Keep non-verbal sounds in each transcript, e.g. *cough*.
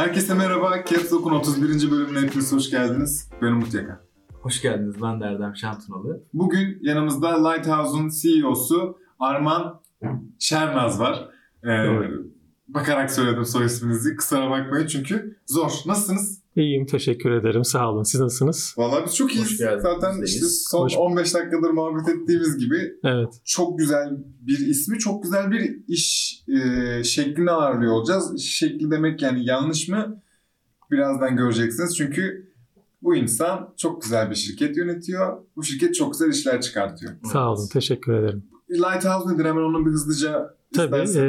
Herkese merhaba. Caps Lock'un 31. bölümüne hepiniz hoş geldiniz. Ben Umut Yaka. Hoş geldiniz. Ben de Erdem Şantunalı. Bugün yanımızda Lighthouse'un CEO'su Arman Şernaz var. Ee, bakarak söyledim soy isminizi. Kusura bakmayın çünkü zor. Nasılsınız? İyiyim, teşekkür ederim. Sağ olun. Siz nasılsınız? Vallahi biz çok iyiyiz. Zaten Biz işte son Hoş- 15 dakikadır muhabbet ettiğimiz gibi Evet, çok güzel bir ismi, çok güzel bir iş e, şeklini ağırlıyor olacağız. İş şekli demek yani yanlış mı? Birazdan göreceksiniz. Çünkü bu insan çok güzel bir şirket yönetiyor. Bu şirket çok güzel işler çıkartıyor. sağ olun. Teşekkür ederim. Lighthouse nedir? Hemen onu bir hızlıca Tabii, e,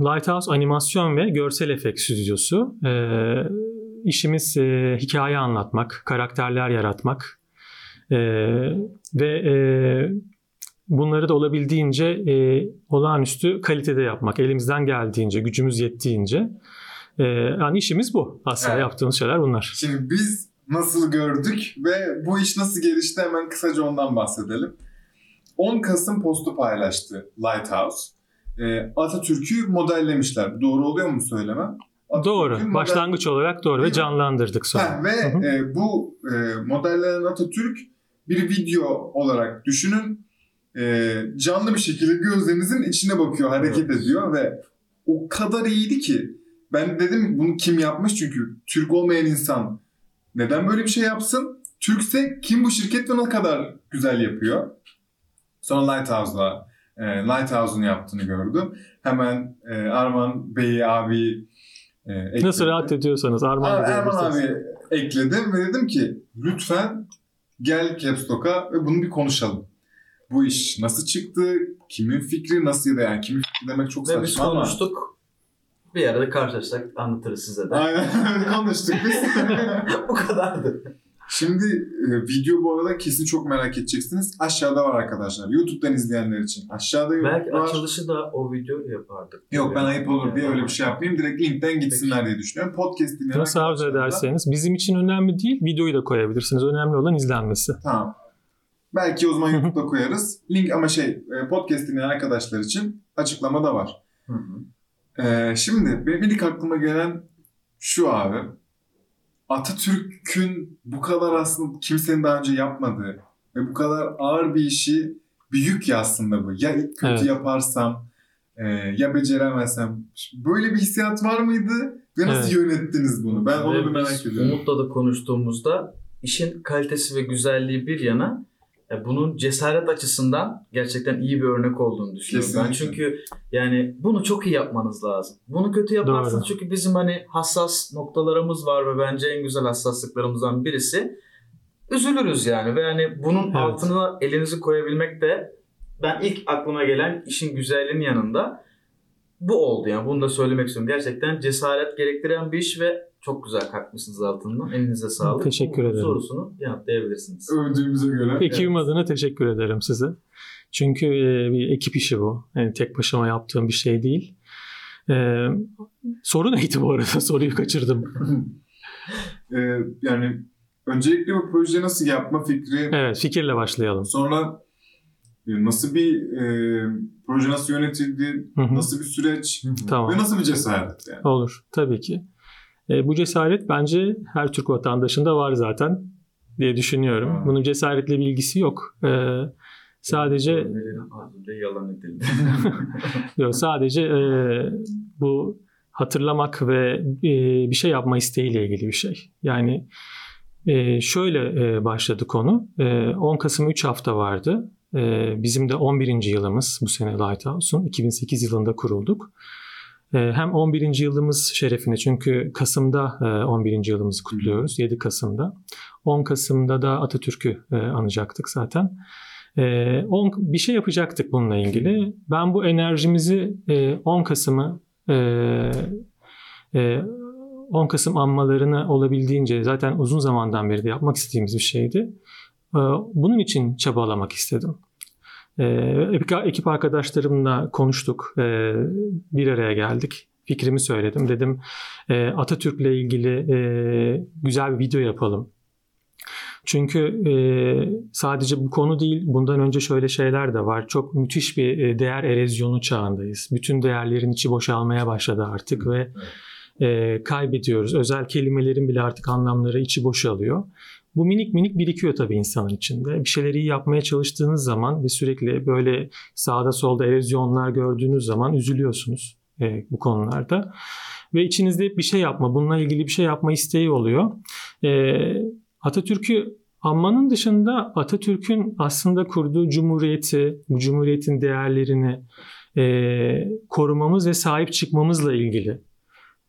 Lighthouse animasyon ve görsel efekt stüdyosu. E, işimiz e, hikaye anlatmak, karakterler yaratmak e, ve e, bunları da olabildiğince e, olağanüstü kalitede yapmak. Elimizden geldiğince, gücümüz yettiğince. E, yani işimiz bu. Aslında Evet. yaptığımız şeyler bunlar. Şimdi biz nasıl gördük ve bu iş nasıl gelişti hemen kısaca ondan bahsedelim. 10 Kasım postu paylaştı Lighthouse. Ee, Atatürk'ü modellemişler. Doğru oluyor mu söylemem? Doğru. model- Başlangıç olarak doğru Değil ve mi? canlandırdık sonra. Ha, ve Hı hı. e, bu e, modellenen Atatürk bir video olarak düşünün. E, canlı bir şekilde gözlerinizin içine bakıyor, hareket Evet. ediyor ve o kadar iyiydi ki ben dedim bunu kim yapmış çünkü Türk olmayan insan neden böyle bir şey yapsın? Türkse kim bu şirket ve ne kadar güzel yapıyor? Sonra Lighthouse'la e, Lighthouse'un yaptığını gördüm. Hemen e, Arman Bey abi e, Nasıl rahat ediyorsanız Arman Ar- Bey Erman abi ekledim ve dedim ki lütfen gel Caps Lock'a ve bunu bir konuşalım. Bu iş nasıl çıktı? Kimin fikri nasıl ya da yani kimin fikri demek çok Ve biz saçma ama. konuştuk. Bir arada karşılaşsak anlatırız size de. Aynen *laughs* konuştuk biz. *laughs* Bu kadardı. Şimdi e, video bu arada kesin çok merak edeceksiniz. Aşağıda var arkadaşlar. YouTube'dan izleyenler için. Aşağıda Belki var. açılışı da o video yapardık. Yok ben ayıp olur diye öyle bir şey yapmayayım. Direkt linkten gitsinler diye düşünüyorum. Podcast dinleyen Nasıl arzu ederseniz. Bizim için önemli değil. Videoyu da koyabilirsiniz. Önemli olan izlenmesi. Tamam. Belki o zaman *laughs* YouTube'da koyarız. Link ama şey e, podcast dinleyen arkadaşlar için açıklamada var. Hı hı. Ee, şimdi benim ilk aklıma gelen şu abi. Atatürk'ün bu kadar aslında kimsenin daha önce yapmadığı ve bu kadar ağır bir işi bir yük ya aslında bu. Ya kötü Evet. yaparsam e, ya beceremezsem. Böyle bir hissiyat var mıydı? Ve nasıl yönettiniz bunu? Ben onu Ve bir merak ediyorum. Umut'la da konuştuğumuzda işin kalitesi ve güzelliği bir yana e, bunun cesaret açısından gerçekten iyi bir örnek olduğunu düşünüyorum. Ben Kesinlikle. çünkü yani bunu çok iyi yapmanız lazım. Bunu kötü yaparsınız Doğru. çünkü bizim hani hassas noktalarımız var ve bence en güzel hassaslıklarımızdan birisi üzülürüz yani ve yani bunun Evet. altına elinizi koyabilmek de ben ilk aklıma gelen işin güzelliğinin yanında bu oldu yani bunu da söylemek istiyorum. Gerçekten cesaret gerektiren bir iş ve çok güzel kalkmışsınız altından. Elinize sağlık. Teşekkür Bu ederim. Sorusunu yanıtlayabilirsiniz. Övdüğümüze göre. Ekibim adına teşekkür ederim size. Çünkü e, bir ekip işi bu. Yani tek başıma yaptığım bir şey değil. E, soru neydi bu arada? *laughs* Soruyu kaçırdım. Ee, *laughs* yani öncelikle bu proje nasıl yapma fikri, Evet, fikirle başlayalım. sonra e, nasıl bir e, proje nasıl yönetildi, Hı hı. nasıl bir süreç Tamam. ve nasıl bir cesaret yani. Olur. Tabii ki. E, bu cesaret bence her Türk vatandaşında var zaten diye düşünüyorum. Hmm. Bunun cesaretle bir ilgisi yok. E, sadece yalan edildi. *laughs* Yok sadece e, bu hatırlamak ve e, bir şey yapma isteğiyle ilgili bir şey. Yani e, şöyle e, başladı konu. E, 10 Kasım 3 hafta vardı. E, bizim de 11. yılımız bu sene Lighthouse'un. 2008 yılında kurulduk. E, hem 11. yılımız şerefine çünkü Kasım'da e, 11. yılımızı kutluyoruz. 7 Kasım'da. 10 Kasım'da da Atatürk'ü e, anacaktık zaten. Ee, 10 bir şey yapacaktık bununla ilgili. Ben bu enerjimizi e, 10 Kasım'ı e, e, 10 Kasım anmalarını olabildiğince zaten uzun zamandan beri de yapmak istediğimiz bir şeydi. Ee, Bunun için çabalamak istedim. Ee, ekip- arkadaşlarımla konuştuk. Ee, Bir araya geldik. Fikrimi söyledim. Dedim e, Atatürk'le ilgili e, güzel bir video yapalım. Çünkü e, sadece bu konu değil, bundan önce şöyle şeyler de var. Çok müthiş bir değer erozyonu çağındayız. Bütün değerlerin içi boşalmaya başladı artık ve e, kaybediyoruz. Özel kelimelerin bile artık anlamları içi boşalıyor. Bu minik minik birikiyor tabii insanın içinde. Bir şeyleri iyi yapmaya çalıştığınız zaman ve sürekli böyle sağda solda erozyonlar gördüğünüz zaman üzülüyorsunuz e, bu konularda. Ve içinizde bir şey yapma, bununla ilgili bir şey yapma isteği oluyor. E, Atatürk'ü anmanın dışında Atatürk'ün aslında kurduğu cumhuriyeti, bu cumhuriyetin değerlerini e, korumamız ve sahip çıkmamızla ilgili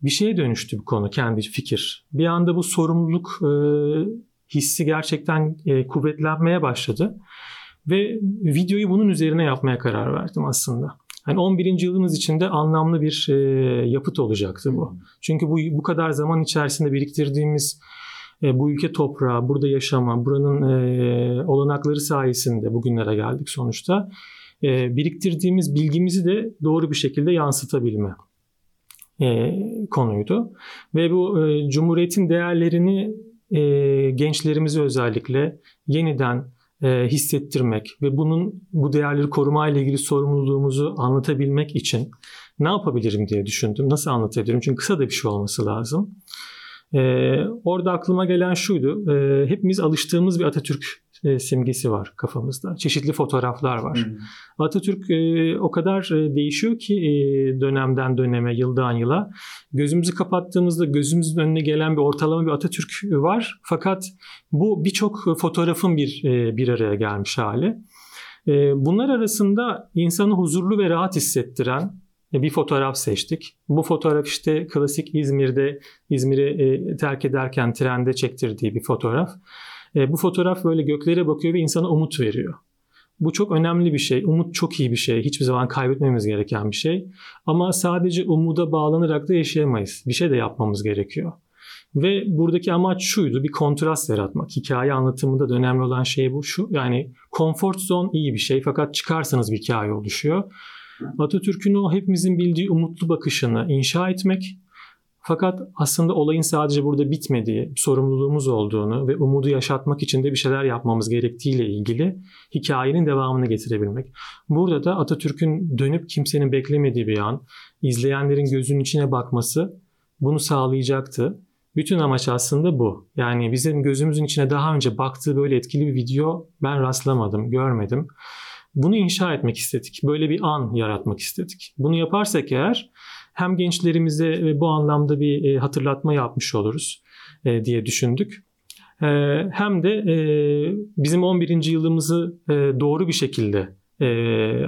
bir şeye dönüştü bu konu, kendi fikir. Bir anda bu sorumluluk e, hissi gerçekten e, kuvvetlenmeye başladı. Ve videoyu bunun üzerine yapmaya karar verdim aslında. Yani 11. yılımız içinde anlamlı bir e, yapıt olacaktı bu. Çünkü bu bu kadar zaman içerisinde biriktirdiğimiz e, bu ülke toprağı, burada yaşama, buranın e, olanakları sayesinde bugünlere geldik sonuçta. E, biriktirdiğimiz bilgimizi de doğru bir şekilde yansıtabilme e, konuydu. Ve bu e, Cumhuriyet'in değerlerini e, gençlerimize özellikle yeniden e, hissettirmek ve bunun bu değerleri korumayla ilgili sorumluluğumuzu anlatabilmek için ne yapabilirim diye düşündüm. Nasıl anlatabilirim? Çünkü kısa da bir şey olması lazım. Ee, orada aklıma gelen şuydu. E, hepimiz alıştığımız bir Atatürk e, simgesi var kafamızda. Çeşitli fotoğraflar var. Hmm. Atatürk e, o kadar e, değişiyor ki e, dönemden döneme, yıldan yıla. Gözümüzü kapattığımızda gözümüzün önüne gelen bir ortalama bir Atatürk var. Fakat bu birçok fotoğrafın bir e, bir araya gelmiş hali. E, bunlar arasında insanı huzurlu ve rahat hissettiren bir fotoğraf seçtik. Bu fotoğraf işte klasik İzmir'de İzmir'i e, terk ederken trende çektirdiği bir fotoğraf. E, bu fotoğraf böyle göklere bakıyor ve insana umut veriyor. Bu çok önemli bir şey. Umut çok iyi bir şey. Hiçbir zaman kaybetmemiz gereken bir şey. Ama sadece umuda bağlanarak da yaşayamayız. Bir şey de yapmamız gerekiyor. Ve buradaki amaç şuydu. Bir kontrast yaratmak. Hikaye anlatımında da önemli olan şey bu. Şu yani comfort zone iyi bir şey fakat çıkarsanız bir hikaye oluşuyor. Atatürk'ün o hepimizin bildiği umutlu bakışını inşa etmek fakat aslında olayın sadece burada bitmediği, sorumluluğumuz olduğunu ve umudu yaşatmak için de bir şeyler yapmamız gerektiğiyle ilgili hikayenin devamını getirebilmek. Burada da Atatürk'ün dönüp kimsenin beklemediği bir an, izleyenlerin gözünün içine bakması bunu sağlayacaktı. Bütün amaç aslında bu. Yani bizim gözümüzün içine daha önce baktığı böyle etkili bir video ben rastlamadım, görmedim. Bunu inşa etmek istedik. Böyle bir an yaratmak istedik. Bunu yaparsak eğer hem gençlerimize bu anlamda bir e, hatırlatma yapmış oluruz e, diye düşündük. E, hem de bizim 11. yılımızı doğru bir şekilde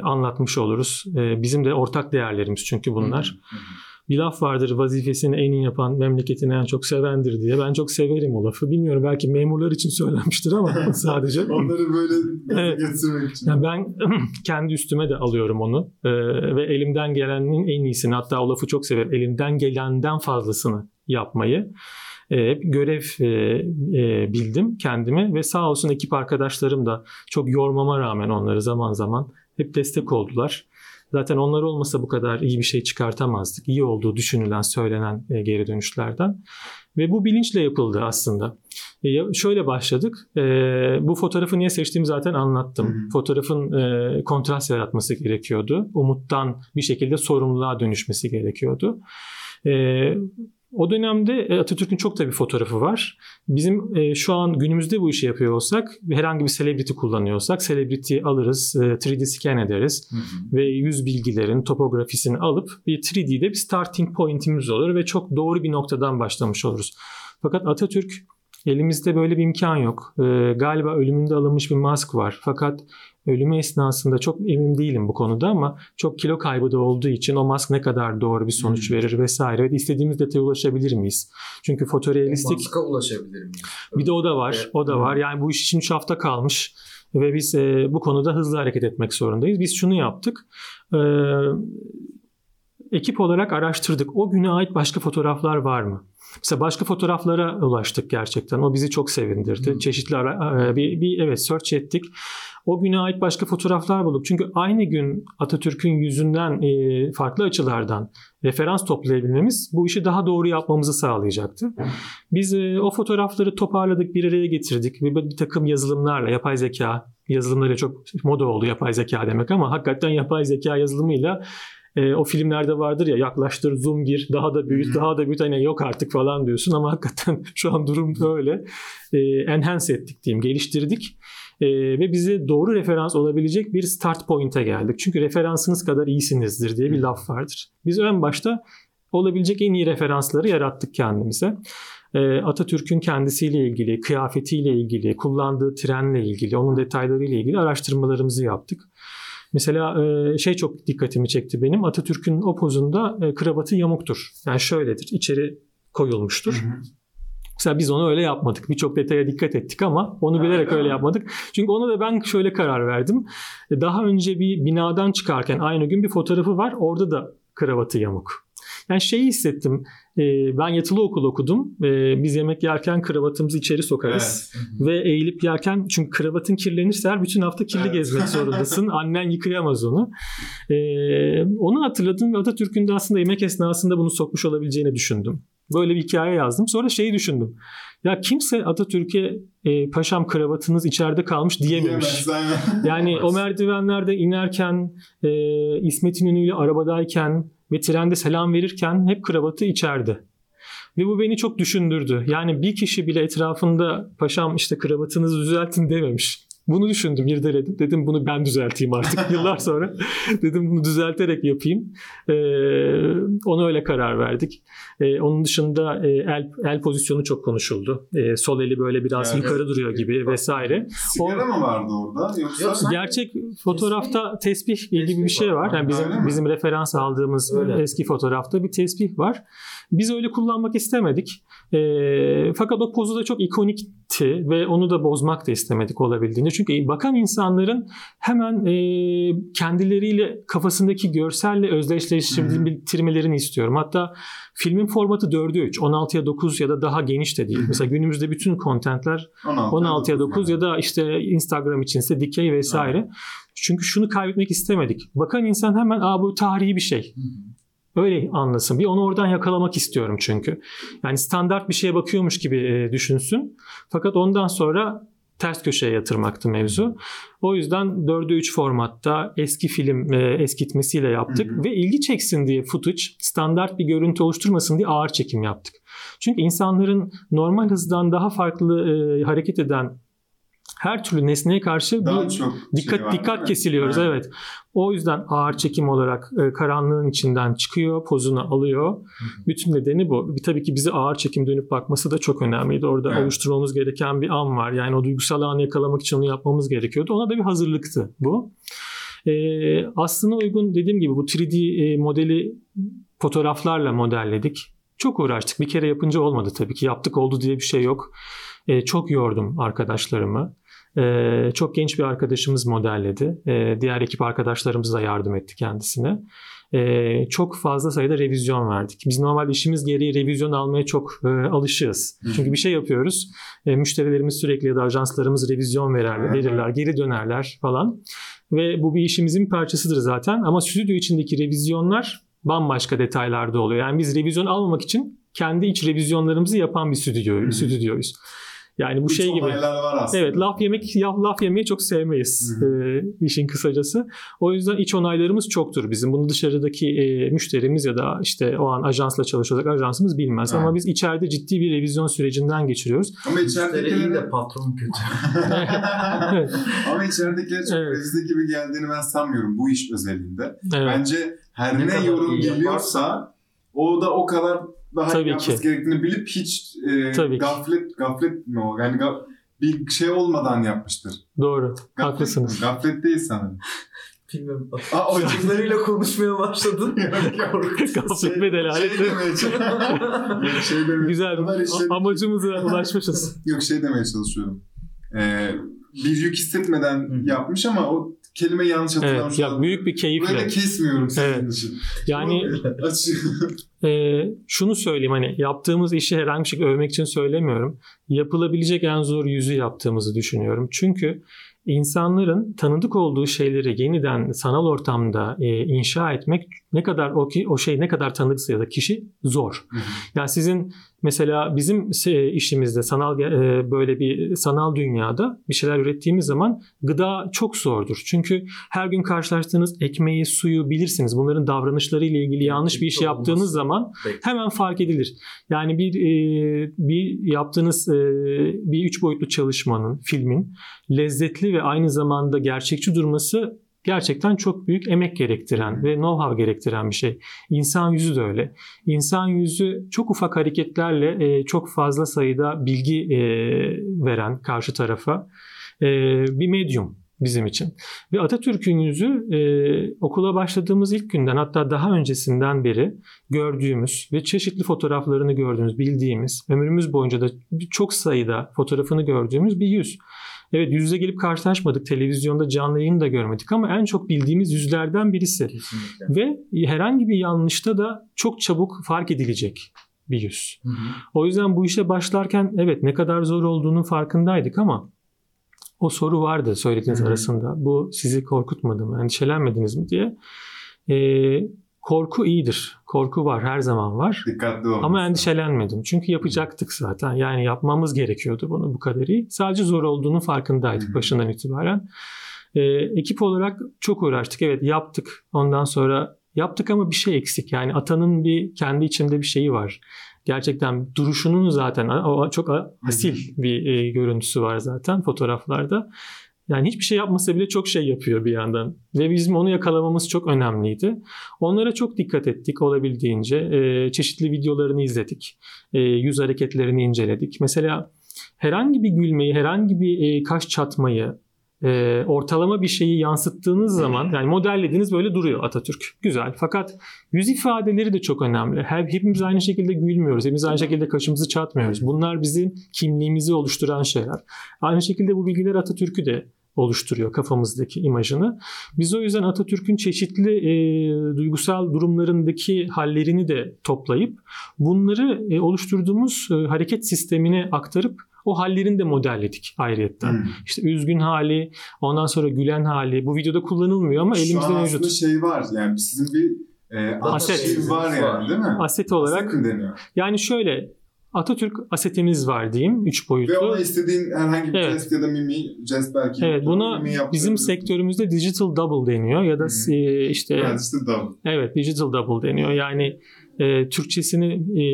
anlatmış oluruz. Bizim de ortak değerlerimiz çünkü bunlar. Hı hı bir laf vardır vazifesini en iyi yapan memleketini en çok sevendir diye. Ben çok severim o lafı. Bilmiyorum belki memurlar için söylenmiştir ama *laughs* sadece. Onları böyle evet. getirmek için. Yani ben *clears throat* kendi üstüme de alıyorum onu ee, ve elimden gelenin en iyisini hatta o lafı çok severim. Elimden gelenden fazlasını yapmayı hep görev e, e, bildim kendime ve sağ olsun ekip arkadaşlarım da çok yormama rağmen onları zaman zaman hep destek oldular. Zaten onlar olmasa bu kadar iyi bir şey çıkartamazdık. İyi olduğu düşünülen, söylenen e, geri dönüşlerden. Ve bu bilinçle yapıldı aslında. E, şöyle başladık. E, bu fotoğrafı niye seçtiğimi zaten anlattım. Hı Fotoğrafın kontrast yaratması gerekiyordu. Umuttan bir şekilde sorumluluğa dönüşmesi gerekiyordu. O dönemde e, Atatürk'ün çok da bir fotoğrafı var. Bizim e, şu an günümüzde bu işi yapıyor olsak herhangi bir celebrity kullanıyorsak celebrity alırız, e, 3D scan ederiz hı hı. ve yüz bilgilerin topografisini alıp bir 3D'de bir starting point'imiz olur ve çok doğru bir noktadan başlamış oluruz. Fakat Atatürk elimizde böyle bir imkan yok. E, galiba ölümünde alınmış bir mask var. Fakat ölümü esnasında çok emin değilim bu konuda ama çok kilo kaybı da olduğu için o mask ne kadar doğru bir sonuç hmm. verir vesaire ve istediğimiz detaya ulaşabilir miyiz? Çünkü fotorealistik... Maska ulaşabilir miyiz? Bir de o da var. Evet. O da var. Yani bu iş için 3 hafta kalmış ve biz e, bu konuda hızlı hareket etmek zorundayız. Biz şunu yaptık. E, ekip olarak araştırdık. O güne ait başka fotoğraflar var mı? Mesela başka fotoğraflara ulaştık gerçekten. O bizi çok sevindirdi. Hmm. Çeşitli ara, bir, bir evet search ettik. O güne ait başka fotoğraflar bulduk. Çünkü aynı gün Atatürk'ün yüzünden e, farklı açılardan referans toplayabilmemiz bu işi daha doğru yapmamızı sağlayacaktı. Biz e, o fotoğrafları toparladık, bir araya getirdik ve bir takım yazılımlarla, yapay zeka yazılımları çok moda oldu yapay zeka demek ama hakikaten yapay zeka yazılımıyla e, o filmlerde vardır ya yaklaştır zoom gir daha da büyüt daha da büyüt hani yok artık falan diyorsun ama hakikaten *laughs* şu an durum öyle. E, enhance ettik diyeyim geliştirdik. E, ve bize doğru referans olabilecek bir start point'e geldik. Çünkü referansınız kadar iyisinizdir diye bir laf vardır. Biz ön başta olabilecek en iyi referansları yarattık kendimize. E, Atatürk'ün kendisiyle ilgili, kıyafetiyle ilgili, kullandığı trenle ilgili, onun detaylarıyla ilgili araştırmalarımızı yaptık. Mesela e, şey çok dikkatimi çekti benim. Atatürk'ün o pozunda e, kravatı yamuktur. Yani şöyledir. içeri koyulmuştur. Hı hı. Mesela biz onu öyle yapmadık. Birçok detaya dikkat ettik ama onu bilerek öyle yapmadık. Çünkü ona da ben şöyle karar verdim. E, Daha önce bir binadan çıkarken aynı gün bir fotoğrafı var. Orada da kravatı yamuk. Yani şeyi hissettim. E, Ben yatılı okul okudum. E, Biz yemek yerken kravatımızı içeri sokarız. Evet. Ve eğilip yerken çünkü kravatın kirlenirse her bütün hafta kirli Evet. gezmek zorundasın. *laughs* Annen yıkayamaz onu. Ee, onu hatırladım ve Atatürk'ün de aslında yemek esnasında bunu sokmuş olabileceğini düşündüm. Böyle bir hikaye yazdım. Sonra şeyi düşündüm. Ya kimse Atatürk'e e, paşam kravatınız içeride kalmış diyememiş. Diyemez. Yani o merdivenlerde inerken, e, İsmet İnönü'yle arabadayken ve trende selam verirken hep kravatı içeride. Ve bu beni çok düşündürdü. Yani bir kişi bile etrafında paşam işte kravatınızı düzeltin dememiş. Bunu düşündüm, irdeledim. Dedim bunu ben düzelteyim artık *laughs* yıllar sonra. Dedim bunu düzelterek yapayım. Ee, ona öyle karar verdik. Ee, onun dışında e, el, el pozisyonu çok konuşuldu. Ee, sol eli böyle biraz Evet. yukarı duruyor gibi vesaire. Sigara mı vardı orada yoksa? Gerçek fotoğrafta tesbih gibi bir şey var. Yani bizim mi? bizim referans aldığımız Öyle. eski fotoğrafta bir tesbih var. Biz öyle kullanmak istemedik. Ee, fakat o pozu da çok ikonikti ve onu da bozmak da istemedik olabildiğince. Çünkü bakan insanların hemen e, kendileriyle kafasındaki görselle özdeşleştirmelerini istiyorum. Hatta filmin formatı 4'e 3, 16'ya 9 ya da daha geniş de değil. Mesela günümüzde bütün kontentler 16, 16'ya 9 ya da işte Instagram içinse dikey vesaire. Çünkü şunu kaybetmek istemedik. Bakan insan hemen Aa, bu tarihi bir şey. Öyle anlasın. Bir onu oradan yakalamak istiyorum çünkü. Yani standart bir şeye bakıyormuş gibi e, düşünsün. Fakat ondan sonra ters köşeye yatırmaktı mevzu. O yüzden 4'e 3 formatta eski film e, eskitmesiyle yaptık. Hı hı. Ve ilgi çeksin diye footage standart bir görüntü oluşturmasın diye ağır çekim yaptık. Çünkü insanların normal hızdan daha farklı e, hareket eden her türlü nesneye karşı Daha bir çok dikkat şey var, dikkat kesiliyoruz evet. O yüzden ağır çekim olarak e, karanlığın içinden çıkıyor, pozunu alıyor. Bütün nedeni bu. Bir, tabii ki bizi ağır çekim dönüp bakması da çok önemliydi. Orada Evet. oluşturmamız gereken bir an var. Yani o duygusal anı yakalamak için onu yapmamız gerekiyordu. Ona da bir hazırlıktı bu. E, aslına uygun dediğim gibi bu 3D e, modeli fotoğraflarla modelledik. Çok uğraştık. Bir kere yapınca olmadı tabii ki. Yaptık oldu diye bir şey yok. E, çok yordum arkadaşlarımı. Ee, çok genç bir arkadaşımız modelledi. Ee, diğer ekip arkadaşlarımız da yardım etti kendisine. Ee, çok fazla sayıda revizyon verdik. Biz normalde işimiz gereği revizyon almaya çok e, alışığız. Hı. Çünkü bir şey yapıyoruz. E, müşterilerimiz sürekli ya da ajanslarımız revizyon verer, verirler, geri dönerler falan. Ve bu bir işimizin bir parçasıdır zaten. Ama stüdyo içindeki revizyonlar bambaşka detaylarda oluyor. Yani biz revizyon almamak için kendi iç revizyonlarımızı yapan bir stüdyo, Hı. stüdyoyuz. Yani bu İç şey gibi. var aslında. Evet laf yemek ya, laf yemeyi çok sevmeyiz e, işin kısacası. O yüzden iç onaylarımız çoktur bizim. Bunu dışarıdaki e, müşterimiz ya da işte o an ajansla çalışacak ajansımız bilmez. Evet. Ama biz içeride ciddi bir revizyon sürecinden geçiriyoruz. Ama Müşteri iyi de patron kötü. *laughs* Evet. Ama içeridekilerin çok Evet. revize gibi geldiğini ben sanmıyorum bu iş özelinde. Evet. Bence her Ne ne, yorum geliyorsa o da o kadar daha Tabii iyi yapması ki. gerektiğini bilip hiç e, Tabii ki. gaflet gaflet mi o? Yani ga- bir şey olmadan yapmıştır. Doğru. Gaflet Haklısınız. Gaflet değil sanırım. Bilmiyorum. Aa, o Çocuklarıyla konuşmaya başladın. *laughs* Gaflet ve delalet. Şey demeye çalışıyorum. *laughs* Yok, şey demeye Güzel. İşledik. A- Amacımıza ulaşmışız. Yok şey demeye çalışıyorum. Ee, bir yük hissetmeden yapmış ama o kelimeyi yanlış hatırlamış. Evet. Ya büyük bir Burayı keyifle. kesmiyorum senin Evet. için. Yani *laughs* e, şunu söyleyeyim hani yaptığımız işi herhangi bir şekilde övmek için söylemiyorum. Yapılabilecek en zor yüzü yaptığımızı düşünüyorum. Çünkü insanların tanıdık olduğu şeyleri yeniden sanal ortamda e, inşa etmek ne kadar o ki o şey ne kadar tanıdıksa ya da kişi zor. Hı hı. Yani sizin mesela bizim işimizde sanal e, böyle bir sanal dünyada bir şeyler ürettiğimiz zaman gıda çok zordur. Çünkü her gün karşılaştığınız ekmeği, suyu bilirsiniz. Bunların davranışları ile ilgili yanlış bir iş yaptığınız zaman hemen fark edilir. Yani bir e, bir yaptığınız e, bir üç boyutlu çalışmanın, filmin lezzetli ve aynı zamanda gerçekçi durması gerçekten çok büyük emek gerektiren ve know-how gerektiren bir şey. İnsan yüzü de öyle. İnsan yüzü çok ufak hareketlerle e, çok fazla sayıda bilgi e, veren karşı tarafa e, bir medyum bizim için. Ve Atatürk'ün yüzü e, okula başladığımız ilk günden hatta daha öncesinden beri gördüğümüz ve çeşitli fotoğraflarını gördüğümüz, bildiğimiz, ömrümüz boyunca da çok sayıda fotoğrafını gördüğümüz bir yüz. Evet yüz yüze gelip karşılaşmadık, televizyonda canlı yayını da görmedik ama en çok bildiğimiz yüzlerden birisi. Kesinlikle. Ve herhangi bir yanlışta da çok çabuk fark edilecek bir yüz. Hı hı. O yüzden bu işe başlarken evet ne kadar zor olduğunun farkındaydık ama o soru vardı söylediğiniz Hı hı. arasında. Bu sizi korkutmadı mı? Endişelenmediniz mi diye. Ee, korku iyidir. Korku var. Her zaman var. Dikkatli olun. Ama endişelenmedim. Çünkü yapacaktık zaten. Yani yapmamız gerekiyordu bunu bu kadar iyi. Sadece zor olduğunun farkındaydık başından itibaren. Ee, ekip olarak çok uğraştık. Evet yaptık. Ondan sonra yaptık ama bir şey eksik. Yani atanın bir kendi içinde bir şeyi var. Gerçekten duruşunun zaten çok asil bir e, görüntüsü var zaten fotoğraflarda. Yani hiçbir şey yapmasa bile çok şey yapıyor bir yandan. Ve bizim onu yakalamamız çok önemliydi. Onlara çok dikkat ettik olabildiğince. Ee, çeşitli videolarını izledik. Ee, yüz hareketlerini inceledik. Mesela herhangi bir gülmeyi, herhangi bir e, kaş çatmayı, e, ortalama bir şeyi yansıttığınız zaman *laughs* yani modellediğiniz böyle duruyor Atatürk. Güzel. Fakat yüz ifadeleri de çok önemli. Her, hepimiz aynı şekilde gülmüyoruz. Hepimiz aynı şekilde kaşımızı çatmıyoruz. Bunlar bizim kimliğimizi oluşturan şeyler. Aynı şekilde bu bilgiler Atatürk'ü de oluşturuyor kafamızdaki imajını. Biz o yüzden Atatürk'ün çeşitli e, duygusal durumlarındaki hallerini de toplayıp bunları e, oluşturduğumuz e, hareket sistemine aktarıp o hallerini de modelledik ayrıyetten. Hı. İşte üzgün hali, ondan sonra gülen hali. Bu videoda kullanılmıyor ama Şu elimizde an mevcut. aslında şey var yani sizin bir e, Aset. aset var yani değil mi? Aset olarak Aset mi deniyor? yani şöyle Atatürk asetimiz var diyeyim. Üç boyutlu. Ve ona istediğin herhangi bir Evet. jest ya da mimi, jest belki. Evet buna mimi bizim sektörümüzde digital double deniyor ya da e, işte Evet işte double. Evet, digital double deniyor. Yani e, Türkçesini e,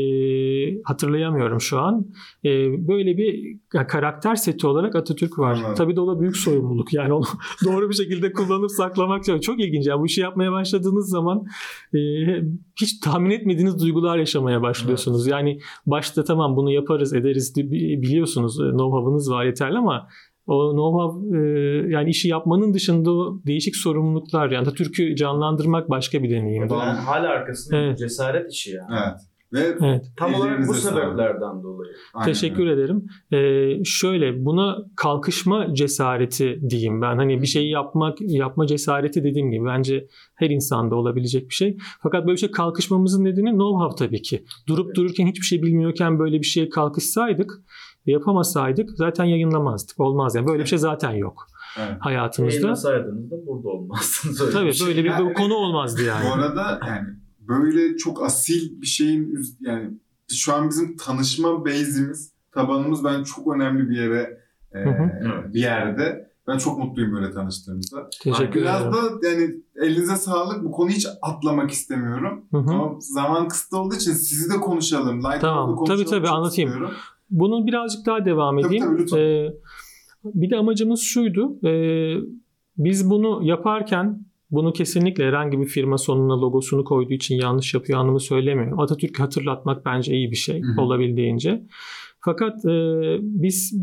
hatırlayamıyorum şu an. E, böyle bir karakter seti olarak Atatürk var. Anladım. Tabii de o da büyük sorumluluk. Yani onu *laughs* doğru bir şekilde kullanıp saklamak çok, çok ilginç. Yani bu işi yapmaya başladığınız zaman e, hiç tahmin etmediğiniz duygular yaşamaya başlıyorsunuz. Yani başta tamam bunu yaparız, ederiz biliyorsunuz. e, Know-how'ınız var yeterli ama o know-how e, yani işi yapmanın dışında o değişik sorumluluklar yani Atatürk'ü canlandırmak başka bir deneyim. Yani hala arkasında Evet. cesaret işi yani. Evet. Ve Evet. Tam olarak bu sebeplerden dolayı. aynen Teşekkür ederim. Ee, şöyle buna kalkışma cesareti diyeyim ben. Hani bir şeyi yapmak, yapma cesareti dediğim gibi bence her insanda olabilecek bir şey. Fakat böyle bir şey kalkışmamızın nedeni know-how tabii ki. Durup dururken hiçbir şey bilmiyorken böyle bir şeye kalkışsaydık yapamasaydık zaten yayınlamazdık. Olmaz yani. Böyle bir şey zaten yok Evet. hayatımızda. Yayınlasaydınız da burada olmazdınız. öyle Tabii bir şey. böyle bir, Yani- konu olmazdı yani. Bu arada yani böyle çok asil bir şeyin üz- yani şu an bizim tanışma base'imiz, tabanımız ben çok önemli bir yere e, Hı hı. Evet. bir yerde. Ben çok mutluyum böyle tanıştığımıza. Teşekkür Biraz ederim. da yani elinize sağlık. Bu konuyu hiç atlamak istemiyorum. Hı hı. Ama zaman kısıtlı olduğu için sizi de konuşalım. Like Tamam. da konuşalım. Tabii, tabii, çok anlatayım. istiyorum. Bunu birazcık daha devam Tabii, edeyim. tabii, lütfen. Ee, bir de amacımız şuydu. Ee, biz bunu yaparken bunu kesinlikle herhangi bir firma sonuna logosunu koyduğu için yanlış yapıyor anlamı söylemiyorum. Atatürk'ü hatırlatmak bence iyi bir şey Hı hı. olabildiğince. Fakat e, biz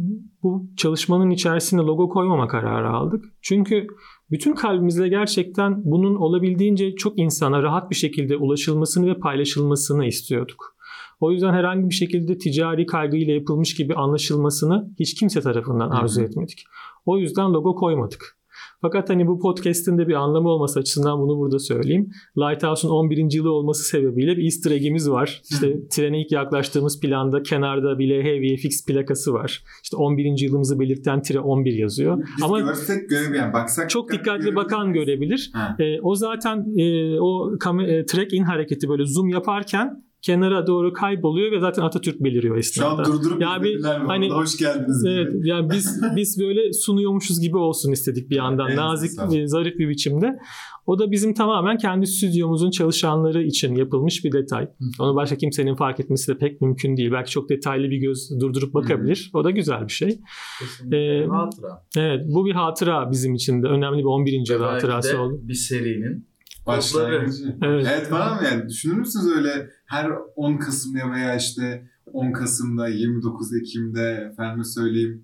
bu çalışmanın içerisine logo koymama kararı aldık. Çünkü bütün kalbimizle gerçekten bunun olabildiğince çok insana rahat bir şekilde ulaşılmasını ve paylaşılmasını istiyorduk. O yüzden herhangi bir şekilde ticari kaygıyla yapılmış gibi anlaşılmasını hiç kimse tarafından arzu etmedik. O yüzden logo koymadık. Fakat hani bu podcast'in de bir anlamı olması açısından bunu burada söyleyeyim. Lighthouse'un 11. yılı olması sebebiyle bir easter egg'imiz var. İşte trene ilk yaklaştığımız planda kenarda bir LHVFX plakası var. İşte 11. yılımızı belirten tire 11 yazıyor. Biz Ama görsek görev yani baksak çok dikkatli bakan görebiliriz. görebilir. Ha. E, o zaten e, o kam- e, track in hareketi böyle zoom yaparken kenara doğru kayboluyor ve zaten Atatürk beliriyor Şu an esnada. durdurup Ya bir- hani- hoş geldiniz gibi. Evet yani biz biz böyle sunuyormuşuz gibi olsun istedik bir yandan Evet, nazik ol. ve zarif bir biçimde. O da bizim tamamen kendi stüdyomuzun çalışanları için yapılmış bir detay. Onu başka kimsenin fark etmesi de pek mümkün değil. Belki çok detaylı bir göz durdurup bakabilir. O da güzel bir şey. Kesinlikle. Ee, Hatıra. Evet bu bir hatıra bizim için de önemli bir 11. yıl Ve belki hatırası de oldu. bir serinin Başlangıcı. Evet. Evet var mı yani düşünür müsünüz öyle her 10 Kasım'da veya işte 10 Kasım'da 29 Ekim'de efendime söyleyeyim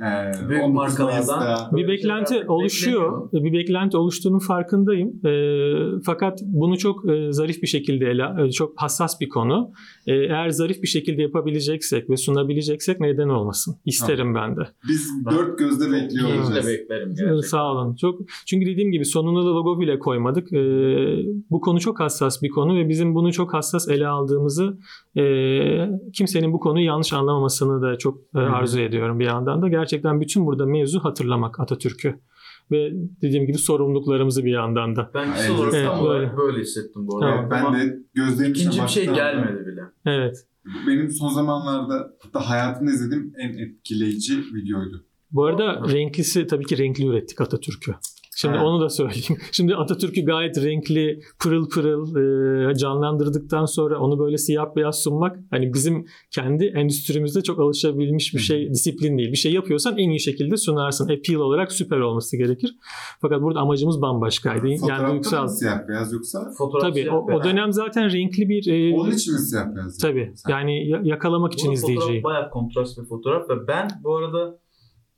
e, Büyük 19 markalardan- Bir beklenti oluşuyor. Bir beklenti oluştuğunun farkındayım. Ee, fakat bunu çok e, zarif bir şekilde ele, e, çok hassas bir konu. Ee, eğer zarif bir şekilde yapabileceksek ve sunabileceksek neden olmasın? İsterim ben de. biz Ben- dört gözle bekliyor Keyifle olacağız. beklerim gerçekten. Sağ olun. Çok çünkü dediğim gibi sonuna da logo bile koymadık. Ee, bu konu çok hassas bir konu ve bizim bunu çok hassas ele aldığımızı e, kimsenin bu konuyu yanlış anlamamasını da çok e, arzu ediyorum bir yandan da. Gerçekten bütün burada mevzu hatırlamak Atatürk'ü ve dediğim gibi sorumluluklarımızı bir yandan da. Ben kişi Evet, olarak evet, tam böyle. olarak böyle hissettim bu arada. Evet, ben Ama de gözlerim ikinci bir şey gelmedi bile. Evet. Benim son zamanlarda hatta hayatımda izlediğim en etkileyici videoydu. Bu arada renklisi tabii ki renkli ürettik Atatürk'ü. Şimdi Ha. onu da söyleyeyim. *laughs* Şimdi Atatürk'ü gayet renkli, pırıl pırıl e, canlandırdıktan sonra onu böyle siyah beyaz sunmak hani bizim kendi endüstrimizde çok alışabilmiş bir şey, disiplin değil. Bir şey yapıyorsan en iyi şekilde sunarsın. Appeal olarak süper olması gerekir. Fakat burada amacımız bambaşkaydı. Yani duygusal. mı siyah beyaz yoksa? Fotoğraf Tabii o, o dönem zaten renkli bir e, Onun için mi siyah beyaz? tabii Sen- yani ya- yakalamak için Bu izleyiciyi. fotoğraf bayağı kontrast bir fotoğraf ve ben bu arada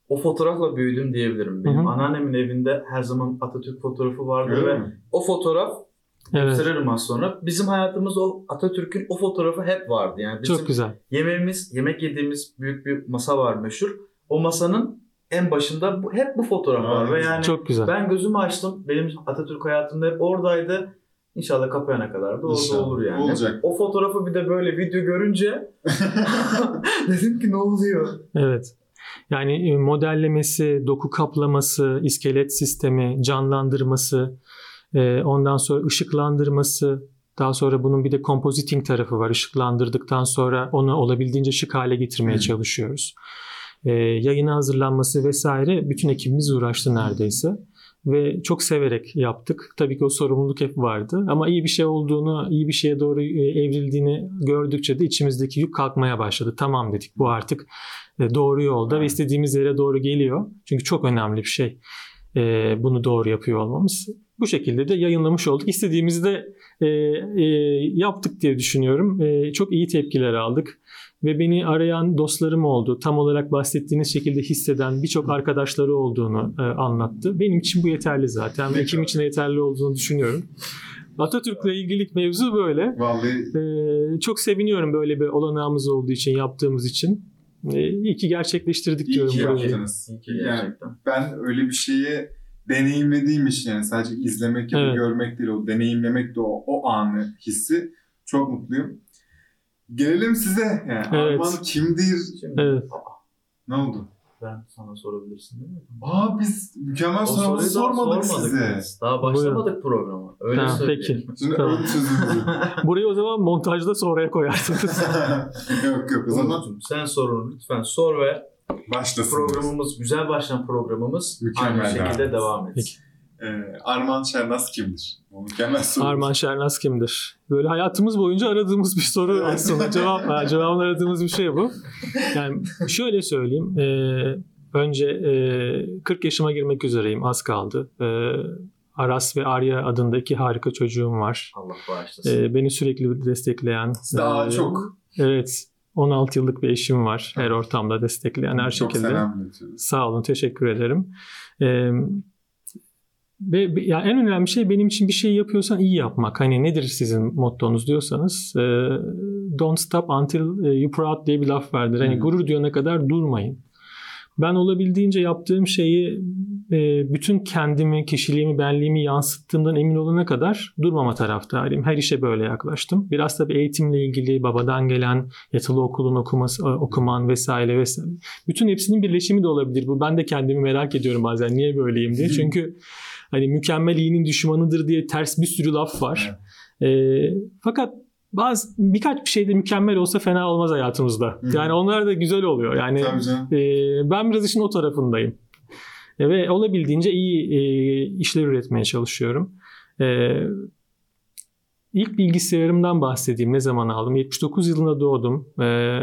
o fotoğrafla büyüdüm diyebilirim. Benim Hı hı. anneannemin evinde her zaman Atatürk fotoğrafı vardı Öyle ve mi? o fotoğraf Evet. gösteririm az sonra. Bizim hayatımızda o Atatürk'ün o fotoğrafı hep vardı. Yani bizim Çok güzel. yemeğimiz, yemek yediğimiz büyük bir masa var meşhur. O masanın en başında bu, hep bu fotoğraf var ve yani Çok güzel. ben gözümü açtım. Benim Atatürk hayatımda hep oradaydı. İnşallah kapayana kadar da orada İnşallah. olur yani. Olacak. O fotoğrafı bir de böyle video görünce *laughs* *laughs* dedim ki ne oluyor? Evet. Yani e, modellemesi, doku kaplaması, iskelet sistemi, canlandırması, e, ondan sonra ışıklandırması, daha sonra bunun bir de compositing tarafı var. Işıklandırdıktan sonra onu olabildiğince şık hale getirmeye Hmm. çalışıyoruz. E, yayına hazırlanması vesaire bütün ekibimiz uğraştı neredeyse. Ve çok severek yaptık. Tabii ki o sorumluluk hep vardı. Ama iyi bir şey olduğunu, iyi bir şeye doğru e, evrildiğini gördükçe de içimizdeki yük kalkmaya başladı. Tamam dedik bu artık e, doğru yolda ve istediğimiz yere doğru geliyor. Çünkü çok önemli bir şey e, bunu doğru yapıyor olmamız. Bu şekilde de yayınlamış olduk. İstediğimizi de e, e, yaptık diye düşünüyorum. E, çok iyi tepkiler aldık. Ve beni arayan dostlarım oldu. Tam olarak bahsettiğiniz şekilde hisseden birçok arkadaşları olduğunu e, anlattı. Benim için bu yeterli zaten. Ve kim için de yeterli olduğunu düşünüyorum. Atatürk'le ilgili mevzu böyle. Vallahi Ee, çok seviniyorum böyle bir olanağımız olduğu için, yaptığımız için. Ee, iyi ki gerçekleştirdik iyi diyorum. ki burayı. yaptınız. İyi ki Yani gerçekten. ben öyle bir şeyi deneyimlediğim için yani sadece izlemek ya da Evet. görmek değil o deneyimlemek de o, o anı hissi çok mutluyum. Gelelim size. Yani Evet. Arman kimdir? Şimdi Evet. Ne oldu? ben sana sorabilirsin değil mi? Aa biz mükemmel soruyu daha sormadık, size. biz. Daha başlamadık programa. Öyle Tamam, söyleyelim. peki. *laughs* Şimdi Tamam. ön sözümüzü. *laughs* Burayı o zaman montajda sonraya koyarsınız. *laughs* yok yok o zaman sen sorunu lütfen sor ve başlasın. programımız, güzel başlayan programımız Mükemmel aynı şekilde davranış. devam etsin. Peki. Ee, Arman Şernaz kimdir? Bu mükemmel soru. Arman Şernaz kimdir? Böyle hayatımız boyunca aradığımız bir soru aslında. Cevap, cevabını aradığımız bir şey bu. Yani şöyle söyleyeyim. Ee, önce e, 40 yaşıma girmek üzereyim. Az kaldı. Ee, Aras ve Arya adında iki harika çocuğum var. Allah bağışlasın. Ee, beni sürekli destekleyen. Daha e, çok. Evet. 16 yıllık bir eşim var. Her ortamda destekleyen her çok şekilde. Sağ olun, teşekkür ederim. Ee, ve ya en önemli şey benim için bir şey yapıyorsan iyi yapmak. Hani nedir sizin mottonuz diyorsanız, e, don't stop until you proud diye bir laf vardır. Hani Hı. gurur duyana kadar durmayın. Ben olabildiğince yaptığım şeyi e, bütün kendimi, kişiliğimi, benliğimi yansıttığımdan emin olana kadar durmama taraftarıyım. Her işe böyle yaklaştım. Biraz tabii eğitimle ilgili babadan gelen yatılı okulun okuması, e, okuman vesaire vesaire. Bütün hepsinin birleşimi de olabilir bu. Ben de kendimi merak ediyorum bazen niye böyleyim diye. Çünkü hani mükemmel iyinin düşmanıdır diye ters bir sürü laf var. E, fakat bazı birkaç bir şey de mükemmel olsa fena olmaz hayatımızda. Hı. Yani onlar da güzel oluyor. Yani e, ben biraz işin o tarafındayım. E, ve olabildiğince iyi e, işler üretmeye çalışıyorum. E, ilk bilgisayarımdan bahsedeyim. Ne zaman aldım? 79 yılında doğdum. E,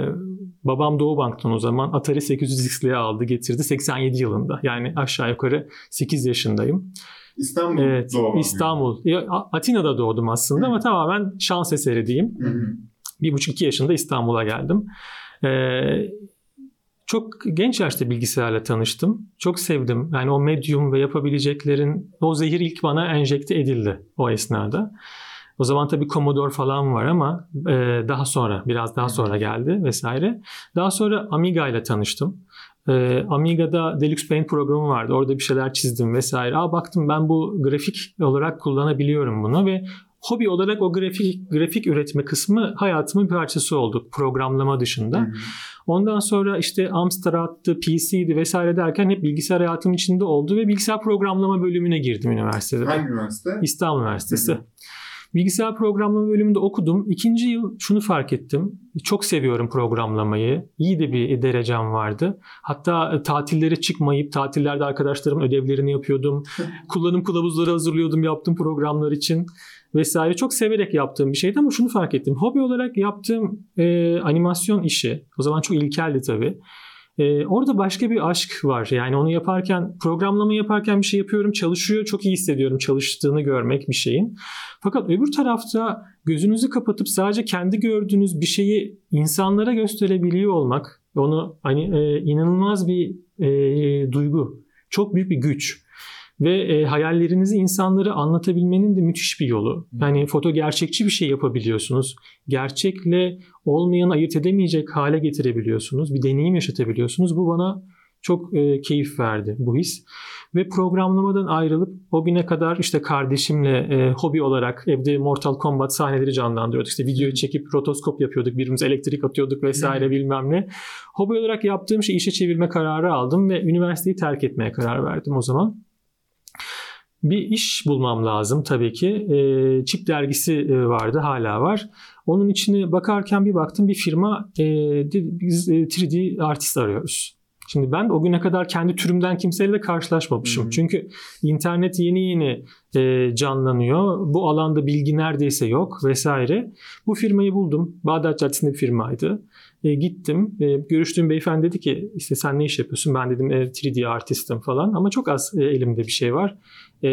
babam Doğu Bank'tan o zaman Atari 800XL'ye aldı getirdi 87 yılında. Yani aşağı yukarı 8 yaşındayım. İstanbul Evet, doğma. İstanbul. Atina'da doğdum aslında Hı. ama tamamen şans eseri diyeyim. Hı. Bir buçuk iki yaşında İstanbul'a geldim. Ee, çok genç yaşta bilgisayarla tanıştım. Çok sevdim. Yani o medyum ve yapabileceklerin o zehir ilk bana enjekte edildi o esnada. O zaman tabii Commodore falan var ama e, daha sonra biraz daha sonra geldi vesaire. Daha sonra Amiga ile tanıştım. E, Amiga'da Deluxe Paint programı vardı. Orada bir şeyler çizdim vesaire. Aa baktım ben bu grafik olarak kullanabiliyorum bunu ve hobi olarak o grafik grafik üretme kısmı hayatımın bir parçası oldu programlama dışında. Hı. Ondan sonra işte Amstrad'dı, PC'di vesaire derken hep bilgisayar hayatımın içinde oldu ve bilgisayar programlama bölümüne girdim üniversitede. Hangi üniversite? İstanbul Üniversitesi. Hı hı. Bilgisayar programlama bölümünde okudum. İkinci yıl şunu fark ettim. Çok seviyorum programlamayı. İyi de bir derecem vardı. Hatta e, tatillere çıkmayıp tatillerde arkadaşlarımın ödevlerini yapıyordum. *laughs* Kullanım kılavuzları hazırlıyordum yaptığım programlar için vesaire. Çok severek yaptığım bir şeydi ama şunu fark ettim. Hobi olarak yaptığım e, animasyon işi, o zaman çok ilkeldi tabii. E, orada başka bir aşk var. Yani onu yaparken, programlama yaparken bir şey yapıyorum, çalışıyor. Çok iyi hissediyorum çalıştığını görmek bir şeyin. Fakat öbür tarafta gözünüzü kapatıp sadece kendi gördüğünüz bir şeyi insanlara gösterebiliyor olmak, onu hani e, inanılmaz bir e, duygu, çok büyük bir güç ve e, hayallerinizi insanlara anlatabilmenin de müthiş bir yolu. Yani foto gerçekçi bir şey yapabiliyorsunuz. Gerçekle olmayanı ayırt edemeyecek hale getirebiliyorsunuz. Bir deneyim yaşatabiliyorsunuz. Bu bana çok e, keyif verdi bu his. Ve programlamadan ayrılıp o güne kadar işte kardeşimle e, hobi olarak evde Mortal Kombat sahneleri canlandırıyorduk. İşte videoyu çekip rotoskop yapıyorduk. Birbirimize elektrik atıyorduk vesaire bilmem ne. Hobi olarak yaptığım şeyi işe çevirme kararı aldım ve üniversiteyi terk etmeye karar verdim o zaman. Bir iş bulmam lazım tabii ki. E, Çip dergisi e, vardı, hala var. Onun içine bakarken bir baktım bir firma e, biz e, 3D artist arıyoruz. Şimdi ben o güne kadar kendi türümden kimseyle de karşılaşmamışım. Hı. Çünkü internet yeni yeni e, canlanıyor. Bu alanda bilgi neredeyse yok vesaire. Bu firmayı buldum. Bağdat Caddesi'nde bir firmaydı. E, gittim. E, görüştüğüm beyefendi dedi ki işte sen ne iş yapıyorsun? Ben dedim e, 3D artistim falan. Ama çok az e, elimde bir şey var. E,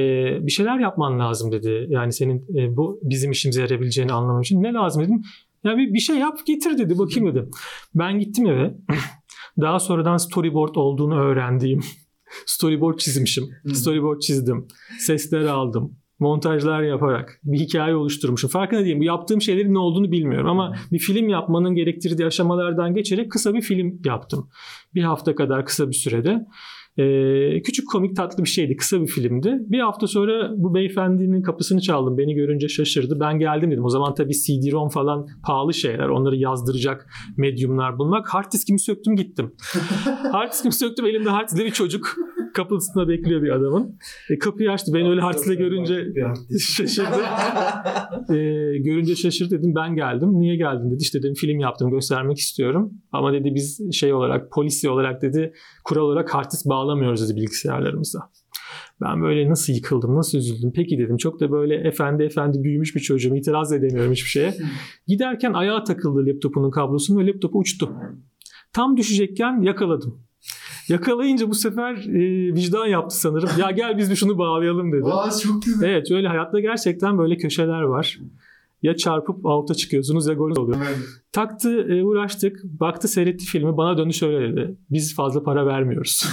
bir şeyler yapman lazım dedi. Yani senin e, bu bizim işimize yarayabileceğini anlamam için. Ne lazım dedim. Ya bir, bir şey yap getir dedi. Bakayım dedim. Ben gittim eve. *clears throat* Daha sonradan storyboard olduğunu öğrendiğim *laughs* storyboard çizmişim. Storyboard çizdim. Sesler aldım. Montajlar yaparak bir hikaye oluşturmuşum. Farkında değilim. Bu yaptığım şeylerin ne olduğunu bilmiyorum ama bir film yapmanın gerektirdiği aşamalardan geçerek kısa bir film yaptım. Bir hafta kadar kısa bir sürede. Ee, küçük komik tatlı bir şeydi. Kısa bir filmdi. Bir hafta sonra bu beyefendinin kapısını çaldım. Beni görünce şaşırdı. Ben geldim dedim. O zaman tabii CD-ROM falan pahalı şeyler. Onları yazdıracak medyumlar bulmak. Hard diskimi söktüm gittim. *laughs* hard diskimi söktüm. Elimde hard diskli bir çocuk. Kapısında bekliyor bir adamın. E, kapıyı açtı. Beni öyle diskle görünce şaşırdı. E, görünce şaşırdı dedim ben geldim. Niye geldin dedi. İşte dedim film yaptım göstermek istiyorum. Ama dedi biz şey olarak polisi olarak dedi kural olarak hard disk bağlamıyoruz dedi bilgisayarlarımıza. Ben böyle nasıl yıkıldım, nasıl üzüldüm. Peki dedim çok da böyle efendi efendi büyümüş bir çocuğum. itiraz edemiyorum hiçbir şeye. Giderken ayağa takıldı laptopunun kablosunun ve laptopu uçtu. Tam düşecekken yakaladım. Yakalayınca bu sefer e, vicdan yaptı sanırım. Ya gel biz bir şunu bağlayalım dedi. Aa çok güzel. Evet öyle hayatta gerçekten böyle köşeler var. Ya çarpıp alta çıkıyorsunuz ya gol oluyor. Evet. Taktı e, uğraştık. Baktı seyretti filmi. Bana dönüş şöyle dedi. Biz fazla para vermiyoruz.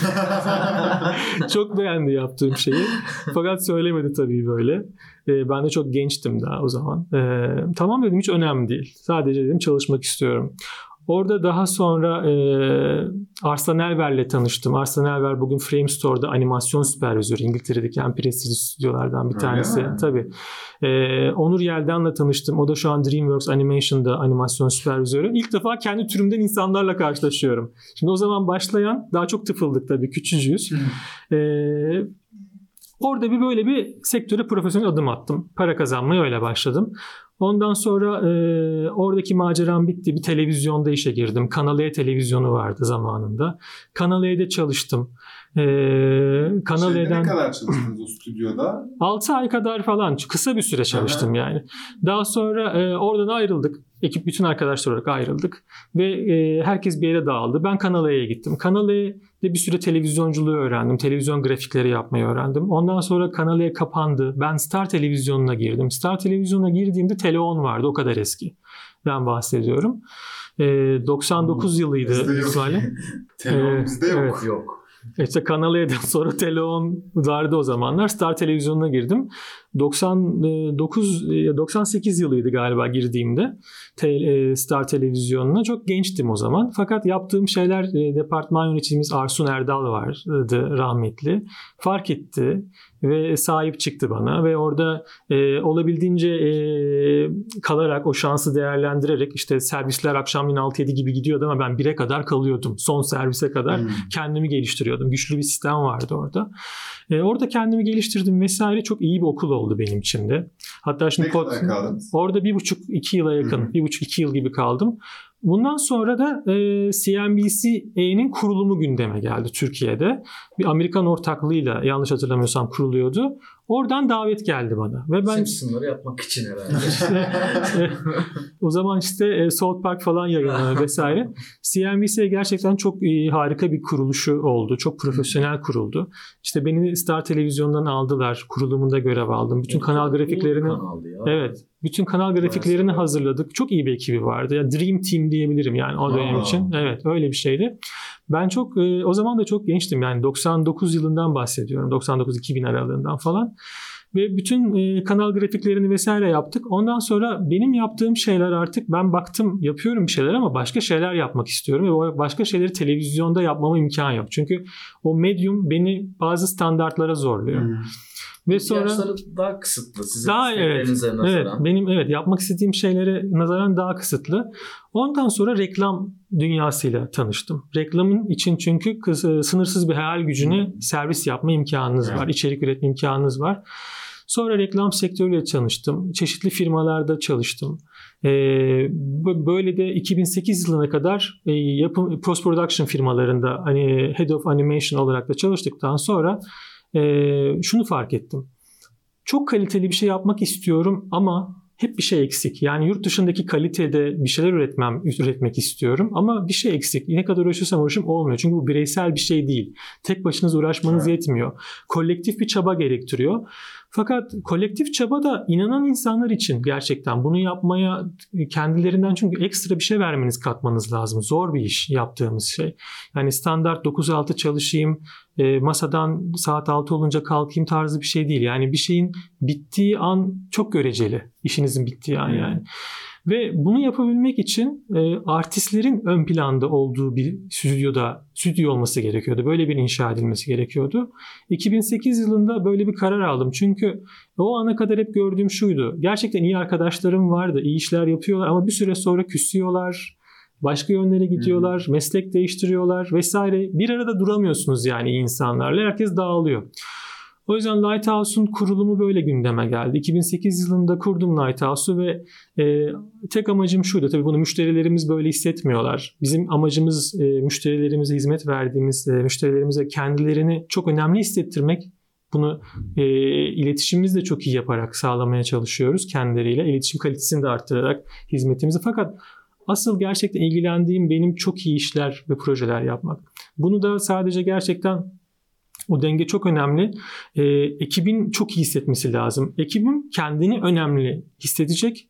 *laughs* çok beğendi yaptığım şeyi. Fakat söylemedi tabii böyle. E, ben de çok gençtim daha o zaman. E, tamam dedim hiç önemli değil. Sadece dedim çalışmak istiyorum. Orada daha sonra e, Arslan Elver'le tanıştım. Arslan Elver bugün Framestore'da animasyon süpervizörü. İngiltere'deki en prestijli stüdyolardan bir Öyle tanesi. mi? Tabii. E, Onur Yeldan'la tanıştım. O da şu an DreamWorks Animation'da animasyon süpervizörü. İlk defa kendi türümden insanlarla karşılaşıyorum. Şimdi o zaman başlayan daha çok tıfıldık tabii. Küçücüğüz. E, orada bir böyle bir sektöre profesyonel adım attım. Para kazanmaya öyle başladım. Ondan sonra e, oradaki maceram bitti. Bir televizyonda işe girdim. Kanal E televizyonu vardı zamanında. Kanal E'de çalıştım. E, Kanal Şeyde E'den ne kadar çalıştınız o stüdyoda? 6 ay kadar falan kısa bir süre çalıştım yani. Daha sonra e, oradan ayrıldık. Ekip bütün arkadaşlar olarak ayrıldık. Ve e, herkes bir yere dağıldı. Ben Kanal E'ye gittim. Kanal E'de bir süre televizyonculuğu öğrendim. Televizyon grafikleri yapmayı öğrendim. Ondan sonra Kanal E kapandı. Ben Star Televizyonu'na girdim. Star Televizyonuna girdiğimde Teleon vardı. O kadar eski. Ben bahsediyorum. E, 99 yılıydı Bizde yok. İsmail'e. *laughs* Telefon Ee, bizde yok. evet. Yok. İşte Kanal E'den sonra Teleon vardı o zamanlar. Star Televizyonu'na girdim. 99 ya 98 yılıydı galiba girdiğimde e, Star Televizyonu'na. Çok gençtim o zaman. Fakat yaptığım şeyler e, departman yöneticimiz Arsun Erdal vardı rahmetli. Fark etti ve sahip çıktı bana ve orada e, olabildiğince e, kalarak o şansı değerlendirerek işte servisler akşamleyin 6-7 gibi gidiyordu ama ben 1'e kadar kalıyordum. Son servise kadar Hmm. kendimi geliştiriyordum. Güçlü bir sistem vardı orada. E, orada kendimi geliştirdim vesaire. Çok iyi bir okul oldu benim için de. Hatta şimdi Ne kaldınız? orada bir buçuk iki yıla yakın, Hı hı. bir buçuk iki yıl gibi kaldım. Bundan sonra da e, CNBC'nin kurulumu gündeme geldi Türkiye'de. Bir Amerikan ortaklığıyla yanlış hatırlamıyorsam kuruluyordu. Oradan davet geldi bana ve ben Simpsonları yapmak için herhalde. *laughs* o zaman işte e, South Park falan yayınlanıyor *laughs* vesaire. CNBC gerçekten çok e, harika bir kuruluşu oldu. Çok profesyonel kuruldu. İşte beni Star Televizyon'dan aldılar. Kurulumunda görev aldım. Bütün kanal grafiklerini. Evet. Bütün kanal grafiklerini hazırladık. Çok iyi bir ekibi vardı. Ya Dream Team diyebilirim yani o dönem Aa. için. Evet öyle bir şeydi. Ben çok e, o zaman da çok gençtim yani 99 yılından bahsediyorum. 99-2000 aralığından falan. Ve bütün e, kanal grafiklerini vesaire yaptık. Ondan sonra benim yaptığım şeyler artık ben baktım yapıyorum bir şeyler ama başka şeyler yapmak istiyorum. Ve başka şeyleri televizyonda yapmama imkan yok. Çünkü o medyum beni bazı standartlara zorluyor. Hmm. Ve sonra daha kısıtlı sizin Daha evet. isteklerinize Evet, nazaran. benim evet yapmak istediğim şeylere nazaran daha kısıtlı. Ondan sonra reklam dünyasıyla tanıştım. Reklamın için çünkü kıs- sınırsız bir hayal gücüne servis yapma imkanınız Evet. var, içerik üretme imkanınız var. Sonra reklam sektörüyle tanıştım. Çeşitli firmalarda çalıştım. B- böyle de 2008 yılına kadar e, yapım post production firmalarında hani head of animation olarak da çalıştıktan sonra e, şunu fark ettim. Çok kaliteli bir şey yapmak istiyorum ama hep bir şey eksik. Yani yurt dışındaki kalitede bir şeyler üretmem, üretmek istiyorum ama bir şey eksik. Ne kadar uğraşırsam uğraşayım olmuyor. Çünkü bu bireysel bir şey değil. Tek başınıza uğraşmanız Evet. yetmiyor. Kolektif bir çaba gerektiriyor. Fakat kolektif çaba da inanan insanlar için gerçekten bunu yapmaya kendilerinden çünkü ekstra bir şey vermeniz katmanız lazım. Zor bir iş yaptığımız şey. Yani standart 9-6 çalışayım, e, masadan saat 6 olunca kalkayım tarzı bir şey değil. Yani bir şeyin bittiği an çok göreceli. İşinizin bittiği an yani. Ve bunu yapabilmek için e, artistlerin ön planda olduğu bir stüdyoda stüdyo olması gerekiyordu. Böyle bir inşa edilmesi gerekiyordu. 2008 yılında böyle bir karar aldım. Çünkü o ana kadar hep gördüğüm şuydu. Gerçekten iyi arkadaşlarım vardı. iyi işler yapıyorlar ama bir süre sonra küsüyorlar. Başka yönlere gidiyorlar. Meslek değiştiriyorlar vesaire. Bir arada duramıyorsunuz yani insanlarla. Herkes dağılıyor. O yüzden Lighthouse'un kurulumu böyle gündeme geldi. 2008 yılında kurdum Lighthouse'u ve e, tek amacım şuydu. Tabii bunu müşterilerimiz böyle hissetmiyorlar. Bizim amacımız e, müşterilerimize hizmet verdiğimiz e, müşterilerimize kendilerini çok önemli hissettirmek. Bunu e, iletişimimizi de çok iyi yaparak sağlamaya çalışıyoruz kendileriyle. İletişim kalitesini de arttırarak hizmetimizi. Fakat asıl gerçekten ilgilendiğim benim çok iyi işler ve projeler yapmak. Bunu da sadece gerçekten o denge çok önemli. E, ekibin çok iyi hissetmesi lazım. Ekibin kendini önemli hissedecek.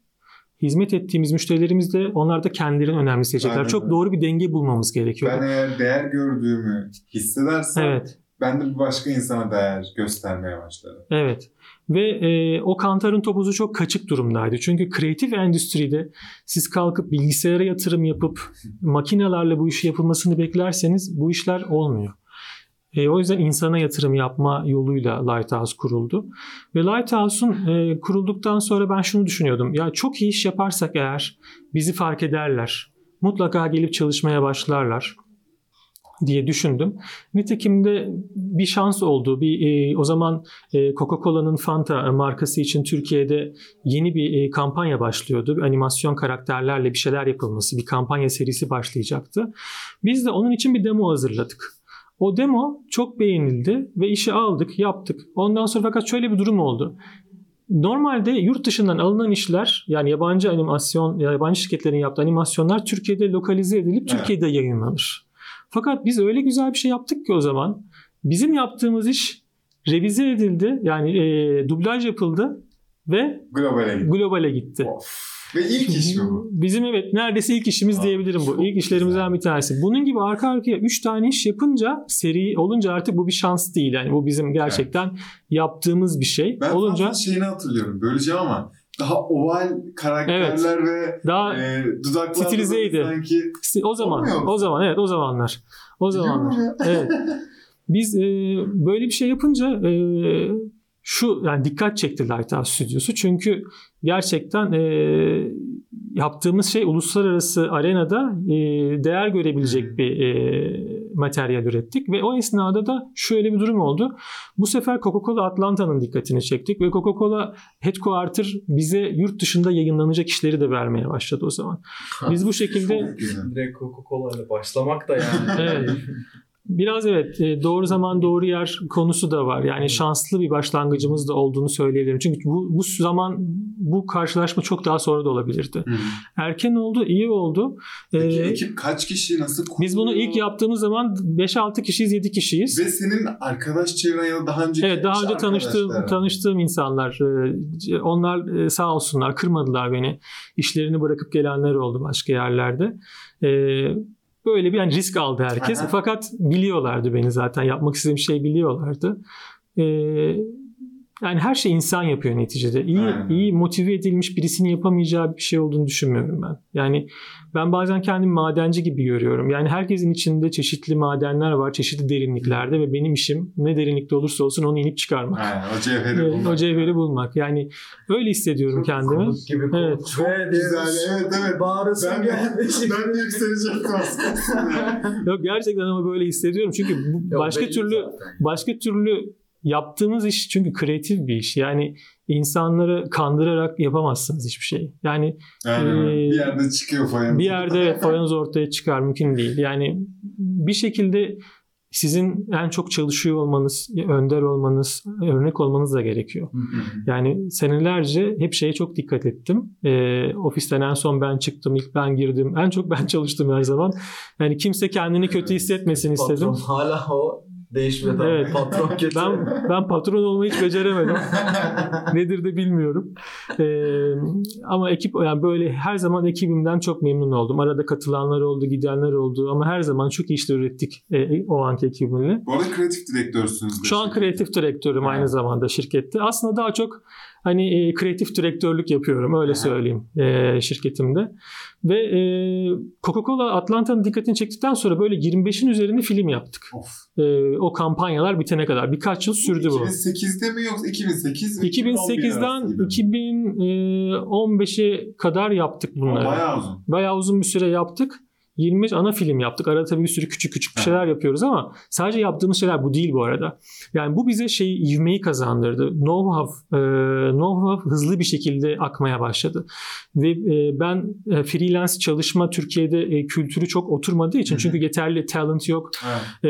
Hizmet ettiğimiz müşterilerimiz de onlar da kendilerini önemli hissedecekler. Aynen çok doğru bir denge bulmamız gerekiyor. Ben eğer değer gördüğümü hissedersem Evet. ben de bir başka insana değer göstermeye başlarım. Evet. Ve e, o kantarın topuzu çok kaçık durumdaydı. Çünkü kreatif endüstride siz kalkıp bilgisayara yatırım yapıp *laughs* makinelerle bu işi yapılmasını beklerseniz bu işler olmuyor. E, o yüzden insana yatırım yapma yoluyla Lighthouse kuruldu. Ve Lighthouse'un e, kurulduktan sonra ben şunu düşünüyordum. Ya çok iyi iş yaparsak eğer bizi fark ederler. Mutlaka gelip çalışmaya başlarlar diye düşündüm. Nitekim de bir şans oldu. Bir e, o zaman e, Coca-Cola'nın Fanta markası için Türkiye'de yeni bir e, kampanya başlıyordu. Bir animasyon karakterlerle bir şeyler yapılması, bir kampanya serisi başlayacaktı. Biz de onun için bir demo hazırladık. O demo çok beğenildi ve işi aldık, yaptık. Ondan sonra fakat şöyle bir durum oldu. Normalde yurt dışından alınan işler yani yabancı animasyon, yabancı şirketlerin yaptığı animasyonlar Türkiye'de lokalize edilip Evet. Türkiye'de yayınlanır. Fakat biz öyle güzel bir şey yaptık ki o zaman bizim yaptığımız iş revize edildi. Yani e, dublaj yapıldı ve Globale gitti. globale gitti. Of. Ve ilk iş mi bu? Bizim evet neredeyse ilk işimiz Aa, diyebilirim bu. İlk işlerimizden güzel. bir tanesi. Bunun gibi arka arkaya 3 tane iş yapınca seri olunca artık bu bir şans değil. Yani bu bizim gerçekten yaptığımız bir şey. Ben olunca şeyini hatırlıyorum. Böleceğim ama daha oval karakterler ve daha e, dudaklar da Stilizeydi. sanki o zaman o zaman evet o zamanlar. O zamanlar. Evet. *laughs* Biz e, böyle bir şey yapınca e, şu yani dikkat çekti Lighthouse Stüdyosu. Çünkü gerçekten e, yaptığımız şey uluslararası arenada e, değer görebilecek bir e, materyal ürettik ve o esnada da şöyle bir durum oldu. Bu sefer Coca-Cola Atlanta'nın dikkatini çektik ve Coca-Cola Headquarter bize yurt dışında yayınlanacak işleri de vermeye başladı o zaman. Biz bu şekilde. Direkt Coca-Cola ile başlamak da yani. Evet. *laughs* Biraz evet e, doğru zaman doğru yer konusu da var. Yani şanslı bir başlangıcımız da olduğunu söyleyebilirim. Çünkü bu, bu zaman bu karşılaşma çok daha sonra da olabilirdi. Hı. Erken oldu, iyi oldu. Peki Ee, ekip kaç kişi nasıl kuruluyor? biz bunu ilk yaptığımız zaman 5-6 kişiyiz, 7 kişiyiz. Ve senin arkadaş çevren ya da daha önce Evet daha önce tanıştığım tanıştığım insanlar e, onlar e, sağ olsunlar kırmadılar beni. İşlerini bırakıp gelenler oldu başka yerlerde. E, Böyle bir yani risk aldı herkes. Fakat biliyorlardı beni zaten. Yapmak istediğim şeyi biliyorlardı. E, Yani her şey insan yapıyor neticede. İyi, Aynen. iyi motive edilmiş birisinin yapamayacağı bir şey olduğunu düşünmüyorum ben. Yani ben bazen kendimi madenci gibi görüyorum. Yani herkesin içinde çeşitli madenler var, çeşitli derinliklerde ve benim işim ne derinlikte olursa olsun onu inip çıkarmak. Aynen, o cevheri Evet, bulmak. o cevheri bulmak. Yani öyle hissediyorum kendimi. Konuk gibi konuk. Evet. Çok güzel, evet, evet. Bağırasın Ben- geldi. Ben de *laughs* yükselecektim aslında. Yok gerçekten ama böyle hissediyorum. Çünkü başka türlü zaten. başka türlü yaptığımız iş çünkü kreatif bir iş. Yani insanları kandırarak yapamazsınız hiçbir şey. Yani Aynen. Ee, bir yerde çıkıyor fayans. bir yerde *laughs* evet, fayans ortaya çıkar mümkün değil. Yani bir şekilde sizin en çok çalışıyor olmanız, önder olmanız, örnek olmanız da gerekiyor. Yani senelerce hep şeye çok dikkat ettim. Ee, ofisten en son ben çıktım, ilk ben girdim. En çok ben *laughs* çalıştım her zaman. Yani kimse kendini kötü hissetmesin istedim. Patron hala o değişmedi. Evet. Evet. Patron kötü. Ben ben patron olmayı hiç beceremedim. *laughs* Nedir de bilmiyorum. Ee, ama ekip yani böyle her zaman ekibimden çok memnun oldum. Arada katılanlar oldu, gidenler oldu ama her zaman çok iyi işler ürettik e, o anki ekibimle. Bu arada kreatif direktörsünüz. Şu an kreatif direktörüm Evet. aynı zamanda şirkette. Aslında daha çok hani e, kreatif direktörlük yapıyorum öyle söyleyeyim e, şirketimde. Ve e, Coca-Cola Atlanta'nın dikkatini çektikten sonra böyle 25'in üzerinde film yaptık. Of. E, o kampanyalar bitene kadar. Birkaç yıl sürdü bu. 2008'de mi yoksa 2008 ve 2008'den 2011 arası gibi. 2015'e kadar yaptık bunları. Bayağı uzun. Bayağı uzun bir süre yaptık. 25 ana film yaptık. Arada tabii bir sürü küçük küçük bir şeyler yapıyoruz ama sadece yaptığımız şeyler bu değil bu arada. Yani bu bize şeyi ivmeyi kazandırdı. Know-how, e, know-how hızlı bir şekilde akmaya başladı. Ve e, ben e, freelance çalışma Türkiye'de e, kültürü çok oturmadığı için çünkü yeterli talent yok. Evet. E,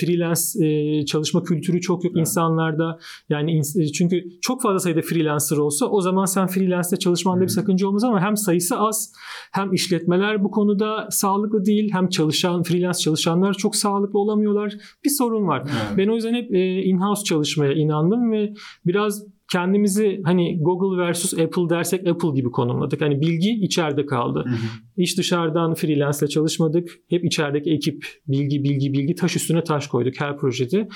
freelance e, çalışma kültürü çok yok Evet. insanlarda. Yani ins- çünkü çok fazla sayıda freelancer olsa o zaman sen freelance'de çalışmanda Hı. bir sakınca olmaz ama hem sayısı az hem işletmeler bu konuda sağlıklı değil hem çalışan freelance çalışanlar çok sağlıklı olamıyorlar. Bir sorun var. Evet. Ben o yüzden hep e, in-house çalışmaya inandım ve biraz kendimizi hani Google versus Apple dersek Apple gibi konumladık. Hani bilgi içeride kaldı. Hı hı. Hiç dışarıdan freelance ile çalışmadık. Hep içerideki ekip bilgi bilgi bilgi taş üstüne taş koyduk her projede.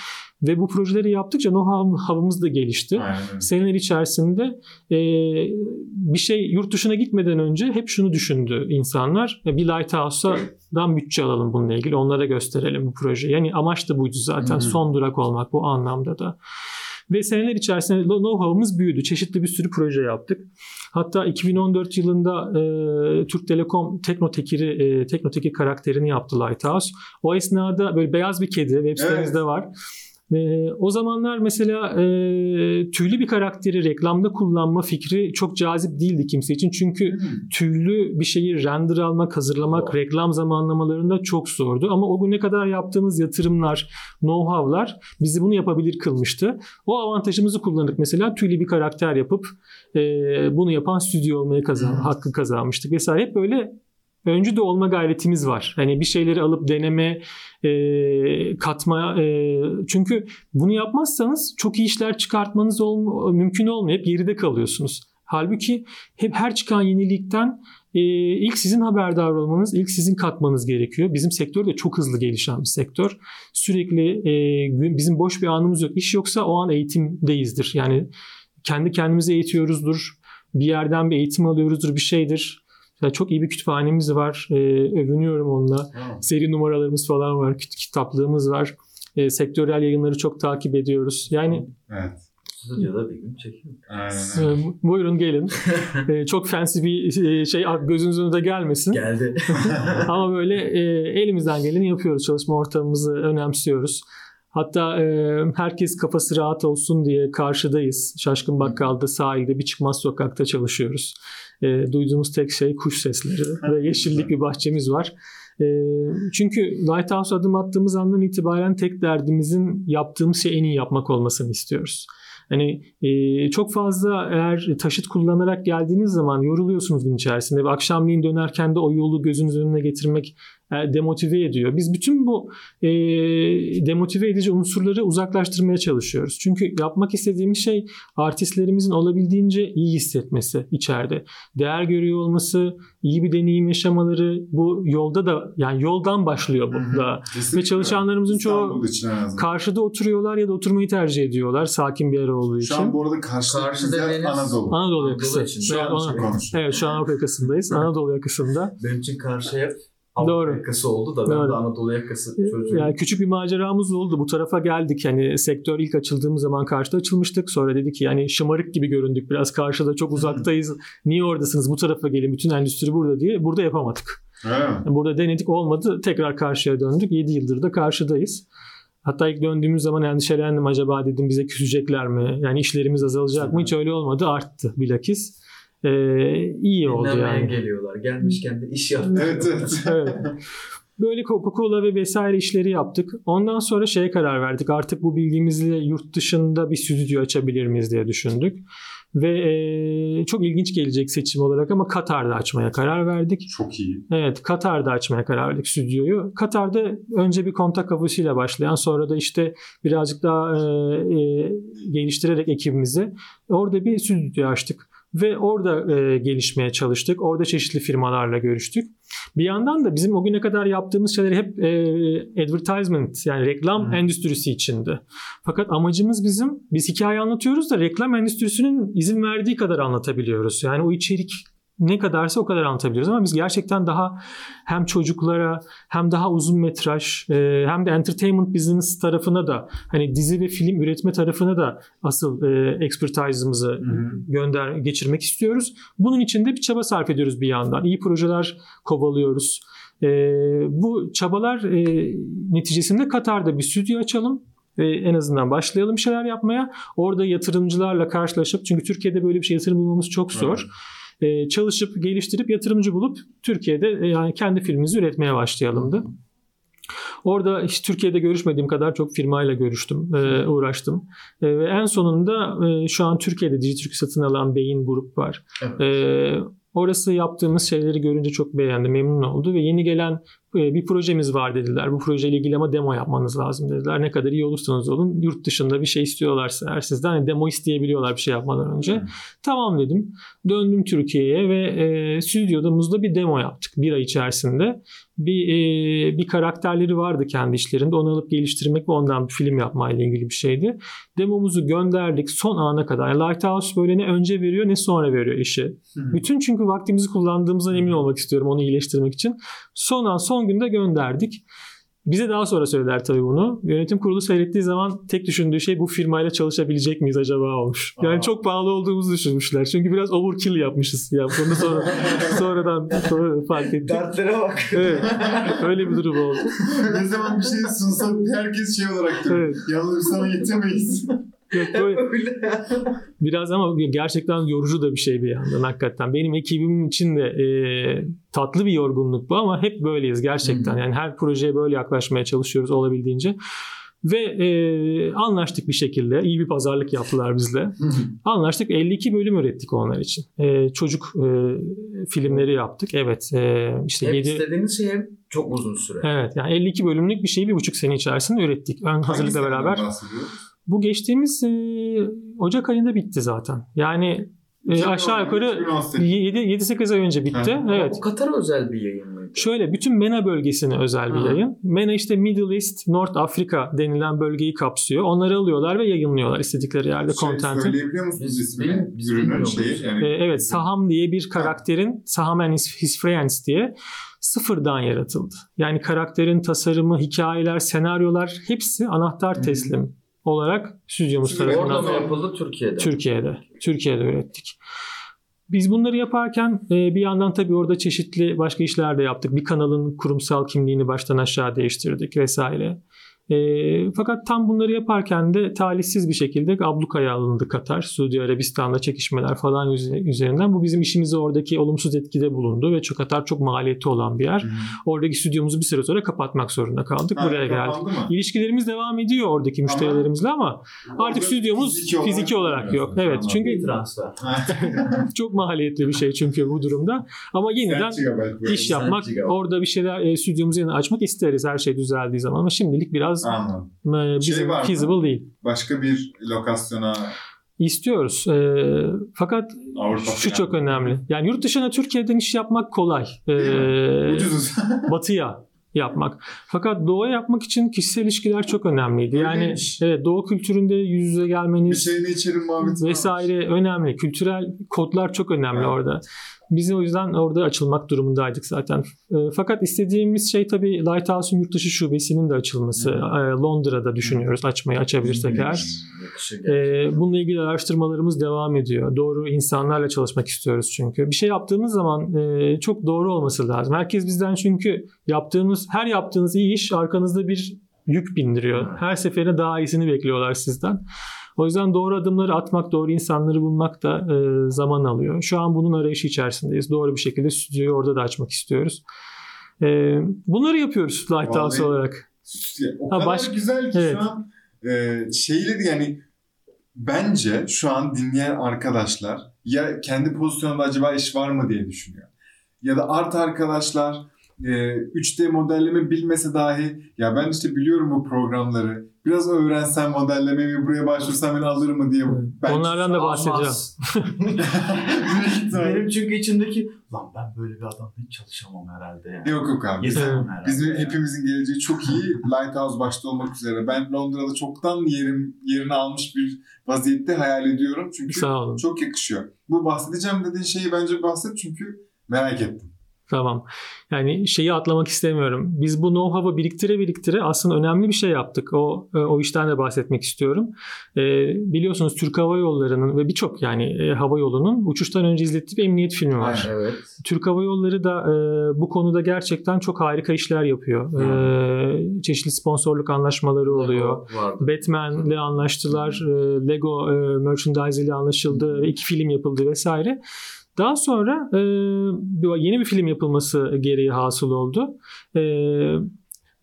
Ve bu projeleri yaptıkça know-how'ımız da gelişti. Aynen. Seneler içerisinde e, bir şey yurt dışına gitmeden önce hep şunu düşündü insanlar. E, Bir Lighthouse'dan bütçe alalım bununla ilgili. Onlara gösterelim bu projeyi. Yani amaç da buydu zaten. Hı hı. Son durak olmak bu anlamda da. Ve seneler içerisinde know-how'ımız büyüdü. Çeşitli bir sürü proje yaptık. Hatta 2014 yılında e, Türk Telekom Teknotekiri, e, Teknotekir karakterini yaptı Lighthouse. O esnada böyle beyaz bir kedi web sitemizde var. E, o zamanlar mesela e, tüylü bir karakteri reklamda kullanma fikri çok cazip değildi kimse için. Çünkü Hı. tüylü bir şeyi render almak, hazırlamak reklam zamanlamalarında çok zordu. Ama o güne kadar yaptığımız yatırımlar, know-how'lar bizi bunu yapabilir kılmıştı. O avantajımızı kullanıp mesela tüylü bir karakter yapıp e, bunu yapan stüdyo olmaya kazan, Evet. hakkı kazanmıştık vesaire. Hep böyle öncü de olma gayretimiz var. Hani bir şeyleri alıp deneme, e, katma. e, çünkü bunu yapmazsanız çok iyi işler çıkartmanız ol, mümkün olmuyor. Hep geride kalıyorsunuz. Halbuki hep her çıkan yenilikten e, ilk sizin haberdar olmanız, ilk sizin katmanız gerekiyor. Bizim sektör de çok hızlı gelişen bir sektör. Sürekli e, bizim boş bir anımız yok. İş yoksa o an eğitimdeyizdir. Yani kendi kendimizi eğitiyoruzdur. Bir yerden bir eğitim alıyoruzdur bir şeydir. Çok iyi bir kütüphanemiz var. E, övünüyorum onunla. Tamam. Seri numaralarımız falan var. kit- Kitaplığımız var. E, sektörel yayınları çok takip ediyoruz. Yani Evet. Stüdyoda bir gün çekiyor. Aynen. e, buyurun gelin. *laughs* Çok fancy bir e, şey gözünüz önünde gelmesin. Geldi. *laughs* Ama böyle e, elimizden geleni yapıyoruz. Çalışma ortamımızı önemsiyoruz. Hatta e, herkes kafası rahat olsun diye karşıdayız. Şaşkın Bakkal'da sahilde bir çıkmaz sokakta çalışıyoruz. E, duyduğumuz tek şey kuş sesleri ve yeşillik bir bahçemiz var. E, çünkü Lighthouse adım attığımız andan itibaren tek derdimizin yaptığımız şeyi en iyi yapmak olmasını istiyoruz. Hani e, çok fazla eğer taşıt kullanarak geldiğiniz zaman yoruluyorsunuz gün içerisinde ve akşamleyin dönerken de o yolu gözünüz önüne getirmek demotive ediyor. Biz bütün bu e, demotive edici unsurları uzaklaştırmaya çalışıyoruz. Çünkü yapmak istediğimiz şey artistlerimizin olabildiğince iyi hissetmesi içeride. Değer görüyor olması, iyi bir deneyim yaşamaları bu yolda da yani yoldan başlıyor bu da. Ve çalışanlarımızın çoğu karşıda oturuyorlar ya da oturmayı tercih ediyorlar sakin bir yer olduğu için. Şu an bu arada karşı, Karşı yer dediğiniz- Anadolu. Anadolu yakası. için. Şu an konuşuyor. Evet şu an Avrupa yakasındayız. Anadolu yakasında. Benim için karşı hep Avrupa Doğru. yakası oldu da ben Doğru. de Anadolu yakası çocuğum. Yani küçük bir maceramız oldu. Bu tarafa geldik. Yani sektör ilk açıldığımız zaman karşıda açılmıştık. Sonra dedik ki yani şımarık gibi göründük. Biraz karşıda çok uzaktayız. Niye oradasınız? Bu tarafa gelin. Bütün endüstri burada diye. Burada yapamadık. Mi? Burada denedik olmadı. Tekrar karşıya döndük. 7 yıldır da karşıdayız. Hatta ilk döndüğümüz zaman endişelendim. Acaba dedim bize küsecekler mi? Yani işlerimiz azalacak mı? Hiç öyle olmadı. Arttı bilakis. Ee, iyi oldu Dinlenmeye yani. geliyorlar. Gelmişken de iş yap. Evet evet. *laughs* evet. Böyle Coca-Cola ve vesaire işleri yaptık. Ondan sonra şeye karar verdik. Artık bu bilgimizle yurt dışında bir stüdyo açabilir miyiz diye düşündük. Ve e, çok ilginç gelecek seçim olarak ama Katar'da açmaya karar verdik. Çok iyi. Evet Katar'da açmaya karar verdik stüdyoyu. Katar'da önce bir kontak kafasıyla başlayan sonra da işte birazcık daha e, e, geliştirerek ekibimizi orada bir stüdyo açtık. Ve orada e, gelişmeye çalıştık. Orada çeşitli firmalarla görüştük. Bir yandan da bizim o güne kadar yaptığımız şeyler hep e, advertisement yani reklam Hı. endüstrisi içindi. Fakat amacımız bizim biz hikaye anlatıyoruz da reklam endüstrisinin izin verdiği kadar anlatabiliyoruz. Yani o içerik ne kadarsa o kadar anlatabiliyoruz ama biz gerçekten daha hem çocuklara hem daha uzun metraj e, hem de entertainment business tarafına da hani dizi ve film üretme tarafına da asıl e, expertise'ımızı gönder geçirmek istiyoruz. Bunun için de bir çaba sarf ediyoruz bir yandan. İyi projeler kovalıyoruz. E, bu çabalar e, neticesinde Katar'da bir stüdyo açalım ve en azından başlayalım bir şeyler yapmaya. Orada yatırımcılarla karşılaşıp çünkü Türkiye'de böyle bir şey yatırım bulmamız çok zor. E, çalışıp geliştirip yatırımcı bulup Türkiye'de e, yani kendi filmimizi üretmeye başlayalımdı. Orada hiç Türkiye'de görüşmediğim kadar çok firmayla görüştüm, e, uğraştım. E, ve en sonunda e, şu an Türkiye'de Dijitürk satın alan Beyin Grup var. Evet. E, orası yaptığımız şeyleri görünce çok beğendi, memnun oldu ve yeni gelen bir projemiz var dediler. Bu projeyle ilgili ama demo yapmanız lazım dediler. Ne kadar iyi olursanız olun yurt dışında bir şey istiyorlarsa eğer sizden hani demo isteyebiliyorlar bir şey yapmadan önce. Hmm. Tamam dedim. Döndüm Türkiye'ye ve e, stüdyomuzda bir demo yaptık bir ay içerisinde. Bir e, bir karakterleri vardı kendi işlerinde. Onu alıp geliştirmek ve ondan bir film yapmayla ilgili bir şeydi. Demomuzu gönderdik son ana kadar. Lighthouse böyle ne önce veriyor ne sonra veriyor işi. Hı. Bütün çünkü vaktimizi kullandığımızdan emin olmak istiyorum onu iyileştirmek için. Son an son günde gönderdik. Bize daha sonra söylediler tabii bunu. Yönetim kurulu seyrettiği zaman tek düşündüğü şey bu firmayla çalışabilecek miyiz acaba olmuş. Yani Aa. çok pahalı olduğumuzu düşünmüşler. Çünkü biraz overkill yapmışız. Ya bunu sonra *laughs* sonradan sonra fark ettik. Dertlere bak. Evet. Öyle bir durum oldu. ne zaman bir şey sunsak herkes şey olarak diyor. Evet. Yalnız sana yetemeyiz. Yok, böyle Öyle. biraz ama gerçekten yorucu da bir şey bir yandan hakikaten. Benim ekibim için de e, tatlı bir yorgunluk bu ama hep böyleyiz gerçekten. Yani her projeye böyle yaklaşmaya çalışıyoruz olabildiğince. Ve e, anlaştık bir şekilde. İyi bir pazarlık yaptılar bizle. Anlaştık 52 bölüm ürettik onlar için. E, çocuk e, filmleri yaptık. Evet. E, işte Hep 7 istediğiniz şey çok uzun süre. Evet yani 52 bölümlük bir şeyi bir buçuk sene içerisinde ürettik. Ön hazırlıkla beraber. bahsediyoruz? Bu geçtiğimiz e, Ocak ayında bitti zaten. Yani e, aşağı yukarı 2018. 7-8 ay önce bitti. Ama Evet. Bu Katar'a özel bir yayın mıydı? Şöyle bütün MENA bölgesine özel bir Hı. yayın. MENA işte Middle East, North Afrika denilen bölgeyi kapsıyor. Onları alıyorlar ve yayınlıyorlar istedikleri yerde Şey, content'i. söyleyebiliyor musunuz Biz- ismini? biz Ürünün şeyi. Yani, E, evet Saham diye bir karakterin Saham and his, his Friends diye sıfırdan yaratıldı. Yani karakterin tasarımı, hikayeler, senaryolar hepsi anahtar teslim olarak stüdyomuz tarafından Orada mı yapıldı Türkiye'de? Türkiye'de. Türkiye'de ürettik. Biz bunları yaparken e, bir yandan tabii orada çeşitli başka işler de yaptık. Bir kanalın kurumsal kimliğini baştan aşağı değiştirdik vesaire. E, fakat tam bunları yaparken de talihsiz bir şekilde ablukaya alındı Katar. Suudi Arabistan'da çekişmeler falan üze- üzerinden. Bu bizim işimize oradaki olumsuz etkide bulundu ve çok Katar çok maliyeti olan bir yer. Hı. Oradaki stüdyomuzu bir süre sonra kapatmak zorunda kaldık. Ha, Buraya geldik. mı? İlişkilerimiz devam ediyor oradaki müşterilerimizle ama artık stüdyomuz fiziki olarak, yok. Evet çünkü *laughs* çok maliyetli bir şey çünkü bu durumda. Ama yeniden iş yapmak, orada bir şeyler e, stüdyomuzu yeniden açmak isteriz her şey düzeldiği zaman ama şimdilik biraz Anladım. e, bizim Şey var mı? feasible değil. Başka bir lokasyona İstiyoruz. E, fakat Avrupa şu falan. çok önemli. Yani yurt dışına Türkiye'den iş yapmak kolay. E, *laughs* batıya yapmak. Fakat doğuya yapmak için kişisel ilişkiler çok önemliydi. Yani Öyleymiş. evet doğu kültüründe yüz yüze bir gelmeniz, şeyini içerim muhabbeti vesaire önemli. Kültürel kodlar çok önemli Evet. orada. Biz o yüzden orada açılmak durumundaydık zaten. E, fakat istediğimiz şey tabii Lighthouse'un yurt dışı şubesinin de açılması. Hı. E, Londra'da düşünüyoruz açmayı açabilirsek eğer. Yakışır E, gerçekten. bununla ilgili araştırmalarımız devam ediyor. Doğru insanlarla çalışmak istiyoruz çünkü. Bir şey yaptığımız zaman e, çok doğru olması lazım. Herkes bizden çünkü yaptığımız her yaptığınız iyi iş arkanızda bir yük bindiriyor. Evet. Her seferinde daha iyisini bekliyorlar sizden. O yüzden doğru adımları atmak, doğru insanları bulmak da e, zaman alıyor. Şu an bunun arayışı içerisindeyiz. Doğru bir şekilde stüdyoyu orada da açmak istiyoruz. E, bunları yapıyoruz Lighthouse olarak. O Ha, kadar baş- güzel ki Evet. şu an e, şeyleri yani bence şu an dinleyen arkadaşlar ya kendi pozisyonunda acaba iş var mı diye düşünüyor. Ya da art arkadaşlar e, 3D modelleme bilmese dahi ya ben işte biliyorum bu programları biraz öğrensem modellemeyi ve buraya başvursam beni alır mı diye. Ben Onlardan da bahsedeceğim. *laughs* Benim çünkü içimdeki lan ben böyle bir adamla hiç çalışamam herhalde yani. Yok yok abi. Yetemem herhalde. Bizim yani. hepimizin geleceği çok iyi. *laughs* Lighthouse başta olmak üzere. Ben Londra'da çoktan yerim yerini almış bir vaziyette hayal ediyorum. Çünkü Sağ olun. çok yakışıyor. Bu bahsedeceğim dediğin şeyi bence bahset çünkü merak ettim. Tamam. Yani şeyi atlamak istemiyorum. Biz bu know-how'ı biriktire biriktire aslında önemli bir şey yaptık. O e, o işten de bahsetmek istiyorum. E, biliyorsunuz Türk Hava Yolları'nın ve birçok yani e, hava yolunun uçuştan önce izlettiği bir emniyet filmi var. Evet. Türk Hava Yolları da e, bu konuda gerçekten çok harika işler yapıyor. E, çeşitli sponsorluk anlaşmaları oluyor. Batman'le anlaştılar, e, Lego e, merchandise ile anlaşıldı, ve iki film yapıldı vesaire. Daha sonra e, yeni bir film yapılması gereği hasıl oldu. E,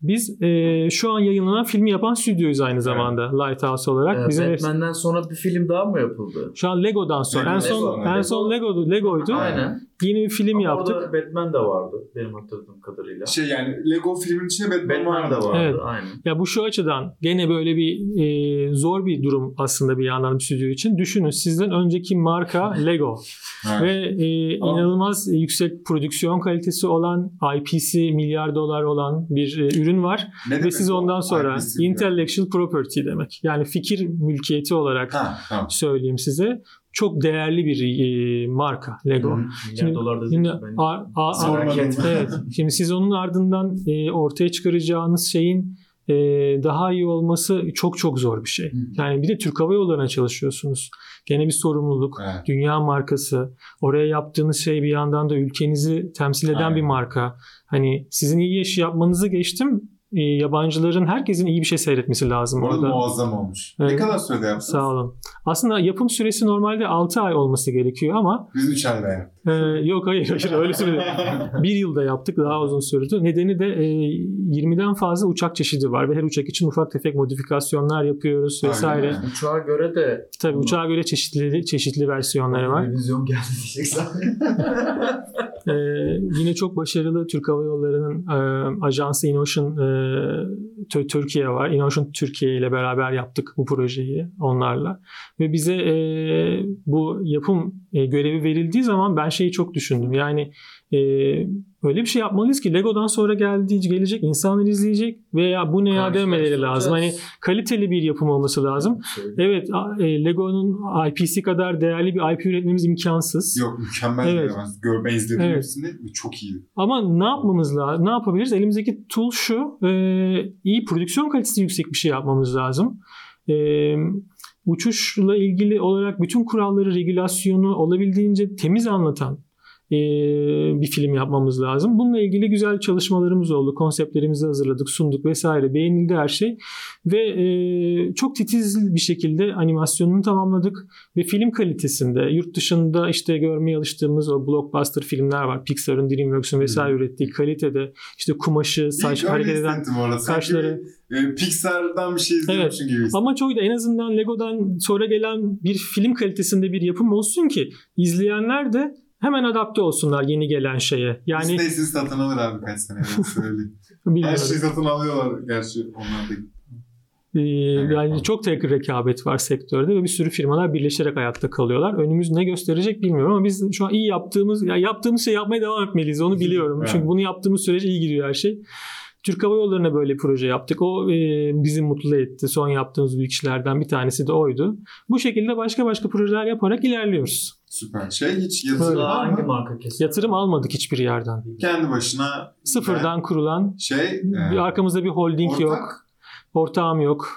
biz e, şu an yayınlanan filmi yapan stüdyoyuz aynı zamanda Lighthouse olarak. Ee, Bizim hepsi- Batman'den sonra bir film daha mı yapıldı? şu an Lego'dan sonra en Lego son en son Lego Lego'ydu. Aynen. Yeni bir film Ama yaptık. orada Batman de vardı benim hatırladığım kadarıyla. Şey yani Lego filmin içinde Batman, Batman de vardı. vardı Evet. aynen. Ya bu şu açıdan gene böyle bir e, zor bir durum aslında bir yandan bir stüdyo için. Düşünün sizden önceki marka *laughs* Lego Evet. ve e, Ama- inanılmaz yüksek prodüksiyon kalitesi olan IP'si milyar dolar olan bir e, ürün var Ne ve demek siz o? ondan sonra IP'si diyor. intellectual property demek. Yani fikir mülkiyeti olarak Ha tamam. söyleyeyim size. Çok değerli bir e, marka Lego. Hı. Şimdi- dolar da Şimdi değil, ben- a- a- a- *laughs* evet. Şimdi siz onun ardından e, ortaya çıkaracağınız şeyin e, daha iyi olması çok çok zor bir şey. Hı. Yani bir de Türk Hava Yolları'na çalışıyorsunuz. Gene bir sorumluluk. Evet. Dünya markası. Oraya yaptığınız şey bir yandan da ülkenizi temsil eden Aynen. bir marka. Hani sizin iyi iş yapmanızı geçtim. E, yabancıların herkesin iyi bir şey seyretmesi lazım Bu arada orada. muazzam olmuş. Ne Evet. kadar sürede yaptınız? Sağ olun. Aslında yapım süresi normalde 6 ay olması gerekiyor ama Biz 3 ayda yaptık. ee, yok hayır hayır öyle söyledi. *laughs* bir yılda yaptık daha uzun sürdü. Nedeni de e, 20'den fazla uçak çeşidi var ve her uçak için ufak tefek modifikasyonlar yapıyoruz vesaire. Aynen. Uçağa göre de Tabii uçağa göre çeşitli çeşitli versiyonları var. Televizyon geldi diyeceksin. *laughs* Ee, yine çok başarılı Türk Hava Yolları'nın e, ajansı Inocean e, Tü- Türkiye var. Inocean Türkiye ile beraber yaptık bu projeyi onlarla. Ve bize e, bu yapım e, görevi verildiği zaman ben şeyi çok düşündüm. Yani e, öyle bir şey yapmalıyız ki Lego'dan sonra geldiği gelecek insanlar izleyecek veya bu ne ya demeleri lazım. Hani kaliteli bir yapım olması lazım. Evet e, Lego'nun IP'si kadar değerli bir IP üretmemiz imkansız. Yok mükemmel Evet. ben, ben izledim Evet. hepsini çok iyiydi. Ama ne yapmamız lazım? Ne yapabiliriz? Elimizdeki tool şu. e, iyi prodüksiyon kalitesi yüksek bir şey yapmamız lazım. E, uçuşla ilgili olarak bütün kuralları, regülasyonu olabildiğince temiz anlatan e, bir film yapmamız lazım. Bununla ilgili güzel çalışmalarımız oldu. Konseptlerimizi hazırladık, sunduk vesaire. Beğenildi her şey. Ve e, çok titiz bir şekilde animasyonunu tamamladık. Ve film kalitesinde yurt dışında işte görmeye alıştığımız o blockbuster filmler var. Pixar'ın, DreamWorks'un vesaire ürettiği kalitede işte kumaşı, saç hareket eden saçları. e, Pixar'dan bir şey izliyormuşsun gibi hissettim. Ama çok da en azından Lego'dan sonra gelen bir film kalitesinde bir yapım olsun ki izleyenler de hemen adapte olsunlar yeni gelen şeye. Yani sizi satın alır abi kaç sene ben söyleyeyim. *laughs* Her şeyi satın alıyorlar gerçi onlar da. Ee, yani çok tek rekabet var sektörde ve bir sürü firmalar birleşerek hayatta kalıyorlar. Önümüz ne gösterecek bilmiyorum ama biz şu an iyi yaptığımız ya yaptığımız şey yapmaya devam etmeliyiz. Onu biliyorum. Evet. Çünkü bunu yaptığımız sürece iyi gidiyor her şey. Türk Hava Yolları'na böyle proje yaptık. O e, bizi mutlu etti. Son yaptığımız büyük işlerden bir tanesi de oydu. Bu şekilde başka başka projeler yaparak ilerliyoruz. Süper. Şey hiç yatırım Öyle. Daha var hangi mı? marka kesin? Yatırım almadık hiçbir yerden. Kendi başına Sıfırdan kurulan, şey bir e, arkamızda bir holding ortak yok, ortağım yok.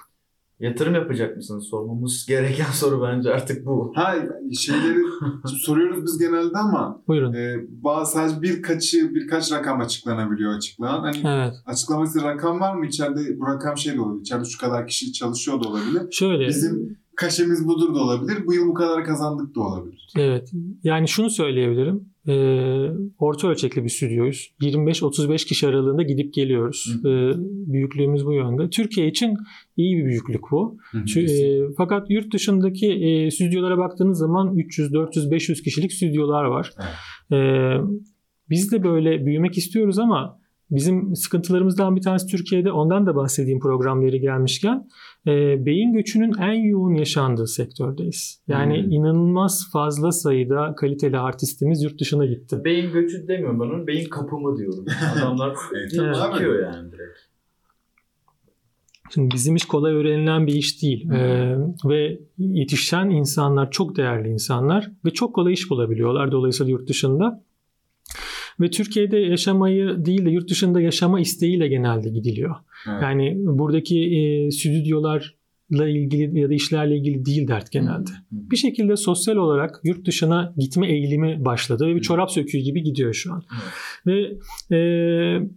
Yatırım yapacak mısınız? Sormamız *laughs* gereken soru bence artık bu. Ha şeyleri *laughs* soruyoruz biz genelde ama Buyurun. e, bazı sadece birkaçı birkaç rakam açıklanabiliyor açıklanan. Hani Evet. açıklaması rakam var mı içeride bu rakam şey de olabilir. İçeride şu kadar kişi çalışıyor da olabilir. Şöyle. Bizim kaşemiz budur da olabilir. Bu yıl bu kadar kazandık da olabilir. Evet. Yani şunu söyleyebilirim. Ee, orta ölçekli bir stüdyoyuz. 25-35 kişi aralığında gidip geliyoruz. Ee, büyüklüğümüz bu yönde. Türkiye için iyi bir büyüklük bu. Çü- e, fakat yurt dışındaki e, stüdyolara baktığınız zaman 300, 400, 500 kişilik stüdyolar var. Ee, biz de böyle büyümek istiyoruz ama bizim sıkıntılarımızdan bir tanesi Türkiye'de ondan da bahsedeyim programları gelmişken e, beyin göçünün en yoğun yaşandığı sektördeyiz. Yani Hmm. inanılmaz fazla sayıda kaliteli artistimiz yurt dışına gitti. Beyin göçü demiyorum ben onun. Beyin kapımı diyorum. Adamlar *laughs* Evet. çıkıyor yani direkt. Şimdi bizim iş kolay öğrenilen bir iş değil. Hı. Ee, ve yetişen insanlar çok değerli insanlar ve çok kolay iş bulabiliyorlar dolayısıyla yurt dışında. Ve Türkiye'de yaşamayı değil de yurt dışında yaşama isteğiyle genelde gidiliyor. Evet. Yani buradaki e, stüdyolarla ilgili ya da işlerle ilgili değil dert genelde. Bir şekilde sosyal olarak yurt dışına gitme eğilimi başladı ve bir çorap söküğü gibi gidiyor şu an. Ve e,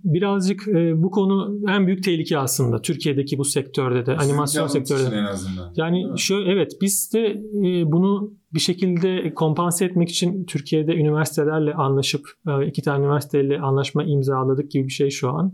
birazcık e, bu konu en büyük tehlike aslında Türkiye'deki bu sektörde de animasyon sektörde. En azından. Yani şu evet biz de e, bunu bir şekilde kompanse etmek için Türkiye'de üniversitelerle anlaşıp e, iki tane üniversiteyle anlaşma imzaladık gibi bir şey şu an.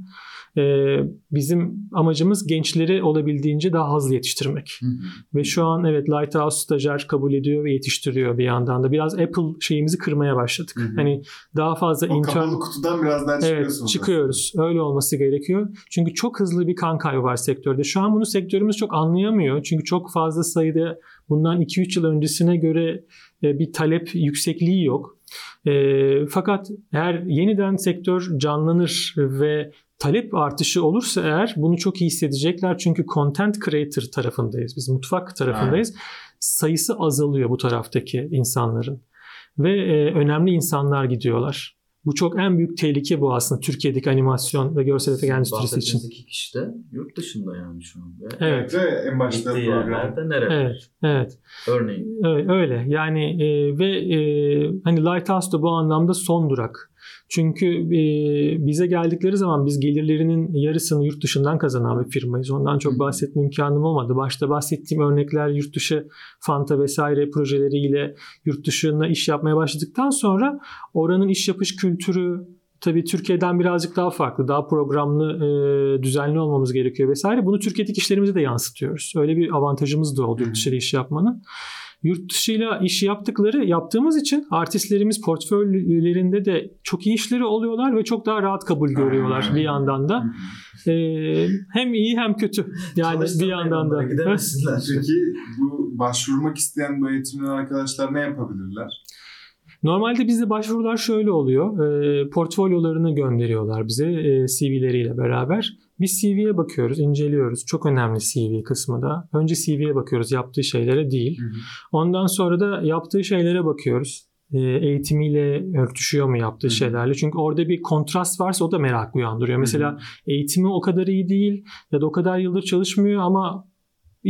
E, bizim amacımız gençleri olabildiğince daha hızlı yetiştirmek. Hı hı. Ve şu an evet Lighthouse stajyer kabul ediyor ve yetiştiriyor bir yandan da. Biraz Apple şeyimizi kırmaya başladık. Hı hı. Hani daha fazla O intern kapalı kutudan biraz daha Evet çıkıyoruz. Öyle olması gerekiyor. Çünkü çok hızlı bir kan kaybı var sektörde. Şu an bunu sektörümüz çok anlayamıyor. Çünkü çok fazla sayıda bundan 2-3 yıl öncesine göre e, bir talep yüksekliği yok. E, fakat eğer yeniden sektör canlanır ve talep artışı olursa eğer bunu çok iyi hissedecekler. Çünkü content creator tarafındayız. Biz mutfak tarafındayız. Sayısı azalıyor bu taraftaki insanların. Ve e, önemli insanlar gidiyorlar. Bu çok en büyük tehlike bu aslında Türkiye'deki animasyon ve görsel efekt endüstrisi için. İki kişi de yurt dışında yani şu an. Ve Evet. Ve en başta Gittiği program. yerlerde nerede? Evet, evet. Örneğin. Öyle, öyle. yani e, ve e, hani Lighthouse da bu anlamda son durak. Çünkü e, bize geldikleri zaman biz gelirlerinin yarısını yurt dışından kazanan bir firmayız. Ondan çok bahsetme imkanım olmadı. Başta bahsettiğim örnekler yurt dışı Fanta vesaire projeleriyle yurt dışına iş yapmaya başladıktan sonra oranın iş yapış kültürü tabii Türkiye'den birazcık daha farklı, daha programlı, e, düzenli olmamız gerekiyor vesaire. Bunu Türkiye'deki işlerimize de yansıtıyoruz. Öyle bir avantajımız da oldu dışı iş yapmanın. Yurt dışıyla iş yaptıkları yaptığımız için artistlerimiz portföylerinde de çok iyi işleri oluyorlar ve çok daha rahat kabul görüyorlar bir yandan da. hı. E, hem iyi hem kötü. Yani bir Çalıştırmayın yandan da. onları, Gidemesinler. *laughs* Peki bu başvurmak isteyen bu eğitimden arkadaşlar ne yapabilirler? Normalde bizde başvurular şöyle oluyor. E, portfolyolarını gönderiyorlar bize e, CV'leriyle beraber. Biz CV'ye bakıyoruz, inceliyoruz. Çok önemli CV kısmı da. Önce CV'ye bakıyoruz, yaptığı şeylere değil. Hı hı. Ondan sonra da yaptığı şeylere bakıyoruz. E, eğitimiyle örtüşüyor mu yaptığı Hı. şeylerle? Çünkü orada bir kontrast varsa o da merak uyandırıyor. Mesela eğitimi o kadar iyi değil ya da o kadar yıldır çalışmıyor ama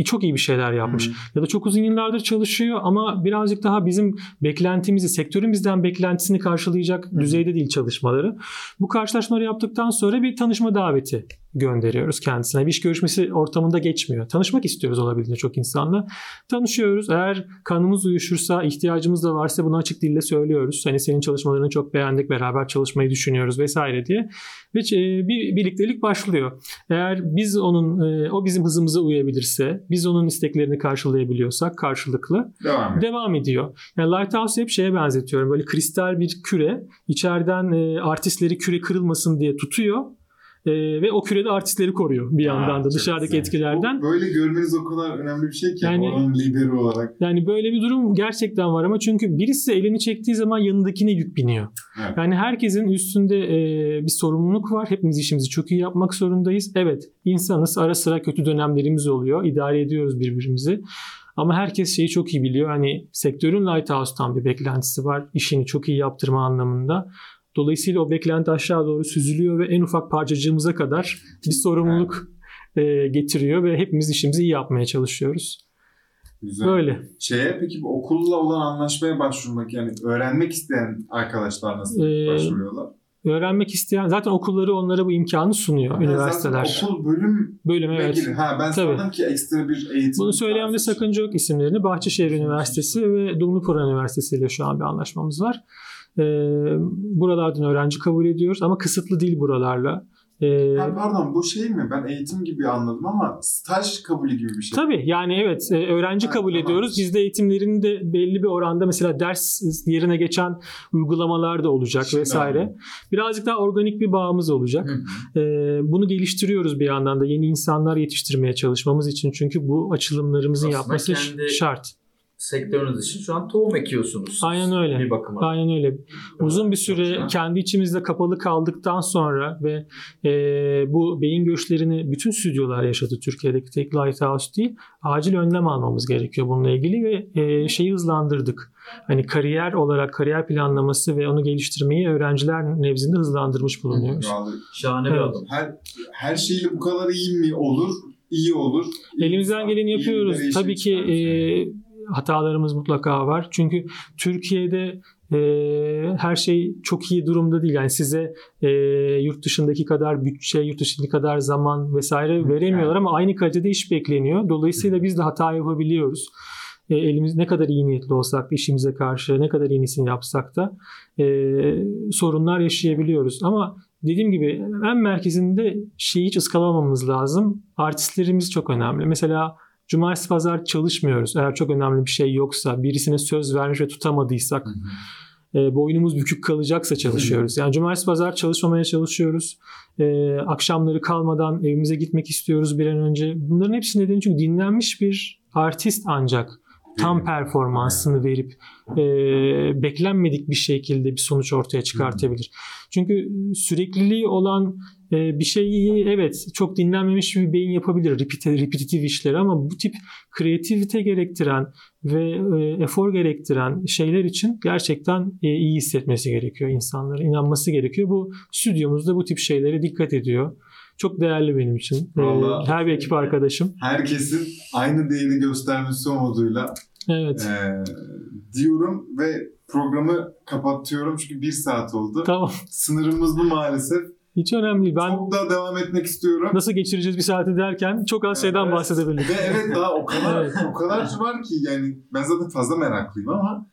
çok iyi bir şeyler yapmış. Hı hı. Ya da çok uzun yıllardır çalışıyor ama birazcık daha bizim beklentimizi, sektörün bizden beklentisini karşılayacak Hı. düzeyde değil çalışmaları. Bu karşılaşmaları yaptıktan sonra bir tanışma daveti gönderiyoruz kendisine. Bir iş görüşmesi ortamında geçmiyor. Tanışmak istiyoruz olabildiğince çok insanla. Tanışıyoruz. Eğer kanımız uyuşursa, ihtiyacımız da varsa bunu açık dille söylüyoruz. Hani senin çalışmalarını çok beğendik, beraber çalışmayı düşünüyoruz vesaire diye. Ve e, bir birliktelik başlıyor. Eğer biz onun, e, o bizim hızımıza uyabilirse, biz onun isteklerini karşılayabiliyorsak karşılıklı Devam devam ediyor. Yani Lighthouse'u hep şeye benzetiyorum. Böyle kristal bir küre. içeriden e, artistleri küre kırılmasın diye tutuyor. E, ve o kürede artistleri koruyor bir yandan da çok dışarıdaki güzel. etkilerden. Bu böyle görmeniz o kadar önemli bir şey ki. Yani- Oranın lideri olarak. Yani böyle bir durum gerçekten var ama çünkü birisi elini çektiği zaman yanındakine yük biniyor. Evet. Yani herkesin üstünde e, bir sorumluluk var. Hepimiz işimizi çok iyi yapmak zorundayız. Evet insanız ara sıra kötü dönemlerimiz oluyor. İdare ediyoruz birbirimizi. Ama herkes şeyi çok iyi biliyor. Hani sektörün Lighthouse'tan bir beklentisi var. İşini çok iyi yaptırma anlamında. Dolayısıyla o beklenti aşağı doğru süzülüyor ve en ufak parçacığımıza kadar bir sorumluluk e, getiriyor ve hepimiz işimizi iyi yapmaya çalışıyoruz. Güzel. Böyle. Şeye peki okulla olan anlaşmaya başvurmak yani öğrenmek isteyen arkadaşlar nasıl Ee, başvuruyorlar? Öğrenmek isteyen zaten okulları onlara bu imkanı sunuyor Ha, üniversiteler. okul bölüm Bölüm evet. gibi. Ha ben Tabii. sandım ki ekstra bir eğitim. Bunu söylememde sakınca yok isimlerini. Bahçeşehir Üniversitesi ve Dumlupınar Üniversitesi ile şu an bir anlaşmamız var. Ee, buralardan öğrenci kabul ediyoruz ama kısıtlı değil buralarla. Ee, Ha, pardon bu şey mi? Ben eğitim gibi anladım ama staj kabulü gibi bir şey. Tabii yani evet e, öğrenci Ha, kabul tamam. ediyoruz. Bizde eğitimlerin de belli bir oranda mesela ders yerine geçen uygulamalar da olacak Şimdi vesaire. anladım. Birazcık daha organik bir bağımız olacak. Hı. Ee, bunu geliştiriyoruz bir yandan da yeni insanlar yetiştirmeye çalışmamız için çünkü bu açılımlarımızın Aslında yapması kendi- şart. Sektörünüz için şu an tohum ekiyorsunuz. Aynen öyle. Bir bakıma. Aynen öyle. Uzun bir süre kendi içimizde kapalı kaldıktan sonra ve e, bu beyin göçlerini bütün stüdyolar yaşadı Türkiye'deki tek Lighthouse değil. Acil önlem almamız gerekiyor bununla ilgili ve e, şeyi hızlandırdık. Hani kariyer olarak kariyer planlaması ve onu geliştirmeyi öğrenciler nezdinde hızlandırmış bulunuyoruz. Şahane bir Evet. adım. her her şeyle bu kadar iyi mi olur? İyi olur. Elimizden geleni yapıyoruz. bir Tabii ki e, hatalarımız mutlaka var. Çünkü Türkiye'de e, her şey çok iyi durumda değil. Yani size e, yurt dışındaki kadar bütçe, yurt dışındaki kadar zaman vesaire veremiyorlar ama aynı kalitede iş bekleniyor. Dolayısıyla biz de hata yapabiliyoruz. E, elimiz ne kadar iyi niyetli olsak da işimize karşı ne kadar iyisini yapsak da e, sorunlar yaşayabiliyoruz. Ama dediğim gibi en merkezinde şeyi hiç ıskalamamamız lazım. Artistlerimiz çok önemli. Mesela cumartesi pazar çalışmıyoruz. Eğer çok önemli bir şey yoksa, birisine söz vermiş ve tutamadıysak, e, boynumuz bükük kalacaksa çalışıyoruz. Yani cumartesi pazar çalışmamaya çalışıyoruz. E, akşamları kalmadan evimize gitmek istiyoruz bir an önce. Bunların hepsi nedeni çünkü dinlenmiş bir artist ancak tam performansını verip e, beklenmedik bir şekilde bir sonuç ortaya çıkartabilir. Çünkü sürekliliği olan e, bir şeyi evet çok dinlenmemiş bir beyin yapabilir repeti- repetitif işleri ama bu tip kreativite gerektiren ve e, efor gerektiren şeyler için gerçekten e, iyi hissetmesi gerekiyor insanların inanması gerekiyor. Bu stüdyomuzda bu tip şeylere dikkat ediyor. Çok değerli benim için. E, Vallahi- her bir ekip arkadaşım. Herkesin aynı değeri göstermesi umuduyla Evet. e, diyorum ve programı kapatıyorum çünkü bir saat oldu. Tamam. Sınırımız bu maalesef. Hiç önemli değil. Ben Çok daha devam etmek istiyorum. nasıl geçireceğiz bir saati derken çok az şeyden Evet. bahsedebiliriz. Ve evet daha o kadar *laughs* Evet. o kadar var ki yani ben zaten fazla meraklıyım ama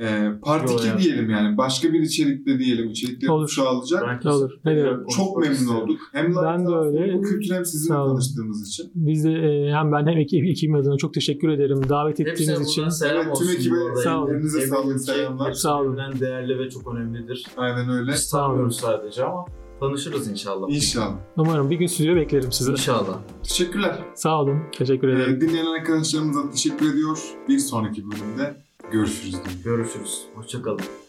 e, part Yo 2 ya. diyelim yani. Başka bir içerikte diyelim. İçerikleri Olur. çoğalacak. Ben Olur. Ne demek? Çok memnun olduk. Hem Ben de öyle. bu kültür hem sizinle tanıştığımız için. Biz de e, hem ben hem ekip, ekibim adına çok teşekkür ederim davet Hepsine ettiğiniz için. buradan selam Evet, tüm ekibe sağ olun. Ellerinize Eminim sağlık, selamlar. Sağ olun. değerli ve çok önemlidir. Aynen öyle. Biz tanımıyoruz sadece ama tanışırız inşallah. İnşallah. Umarım bir gün stüdyo beklerim sizi. İnşallah. Teşekkürler. Sağ olun. Teşekkür ederim. Ee, dinleyen arkadaşlarımıza teşekkür ediyor. Bir sonraki bölümde görüşürüz. Görüşürüz. Hoşçakalın.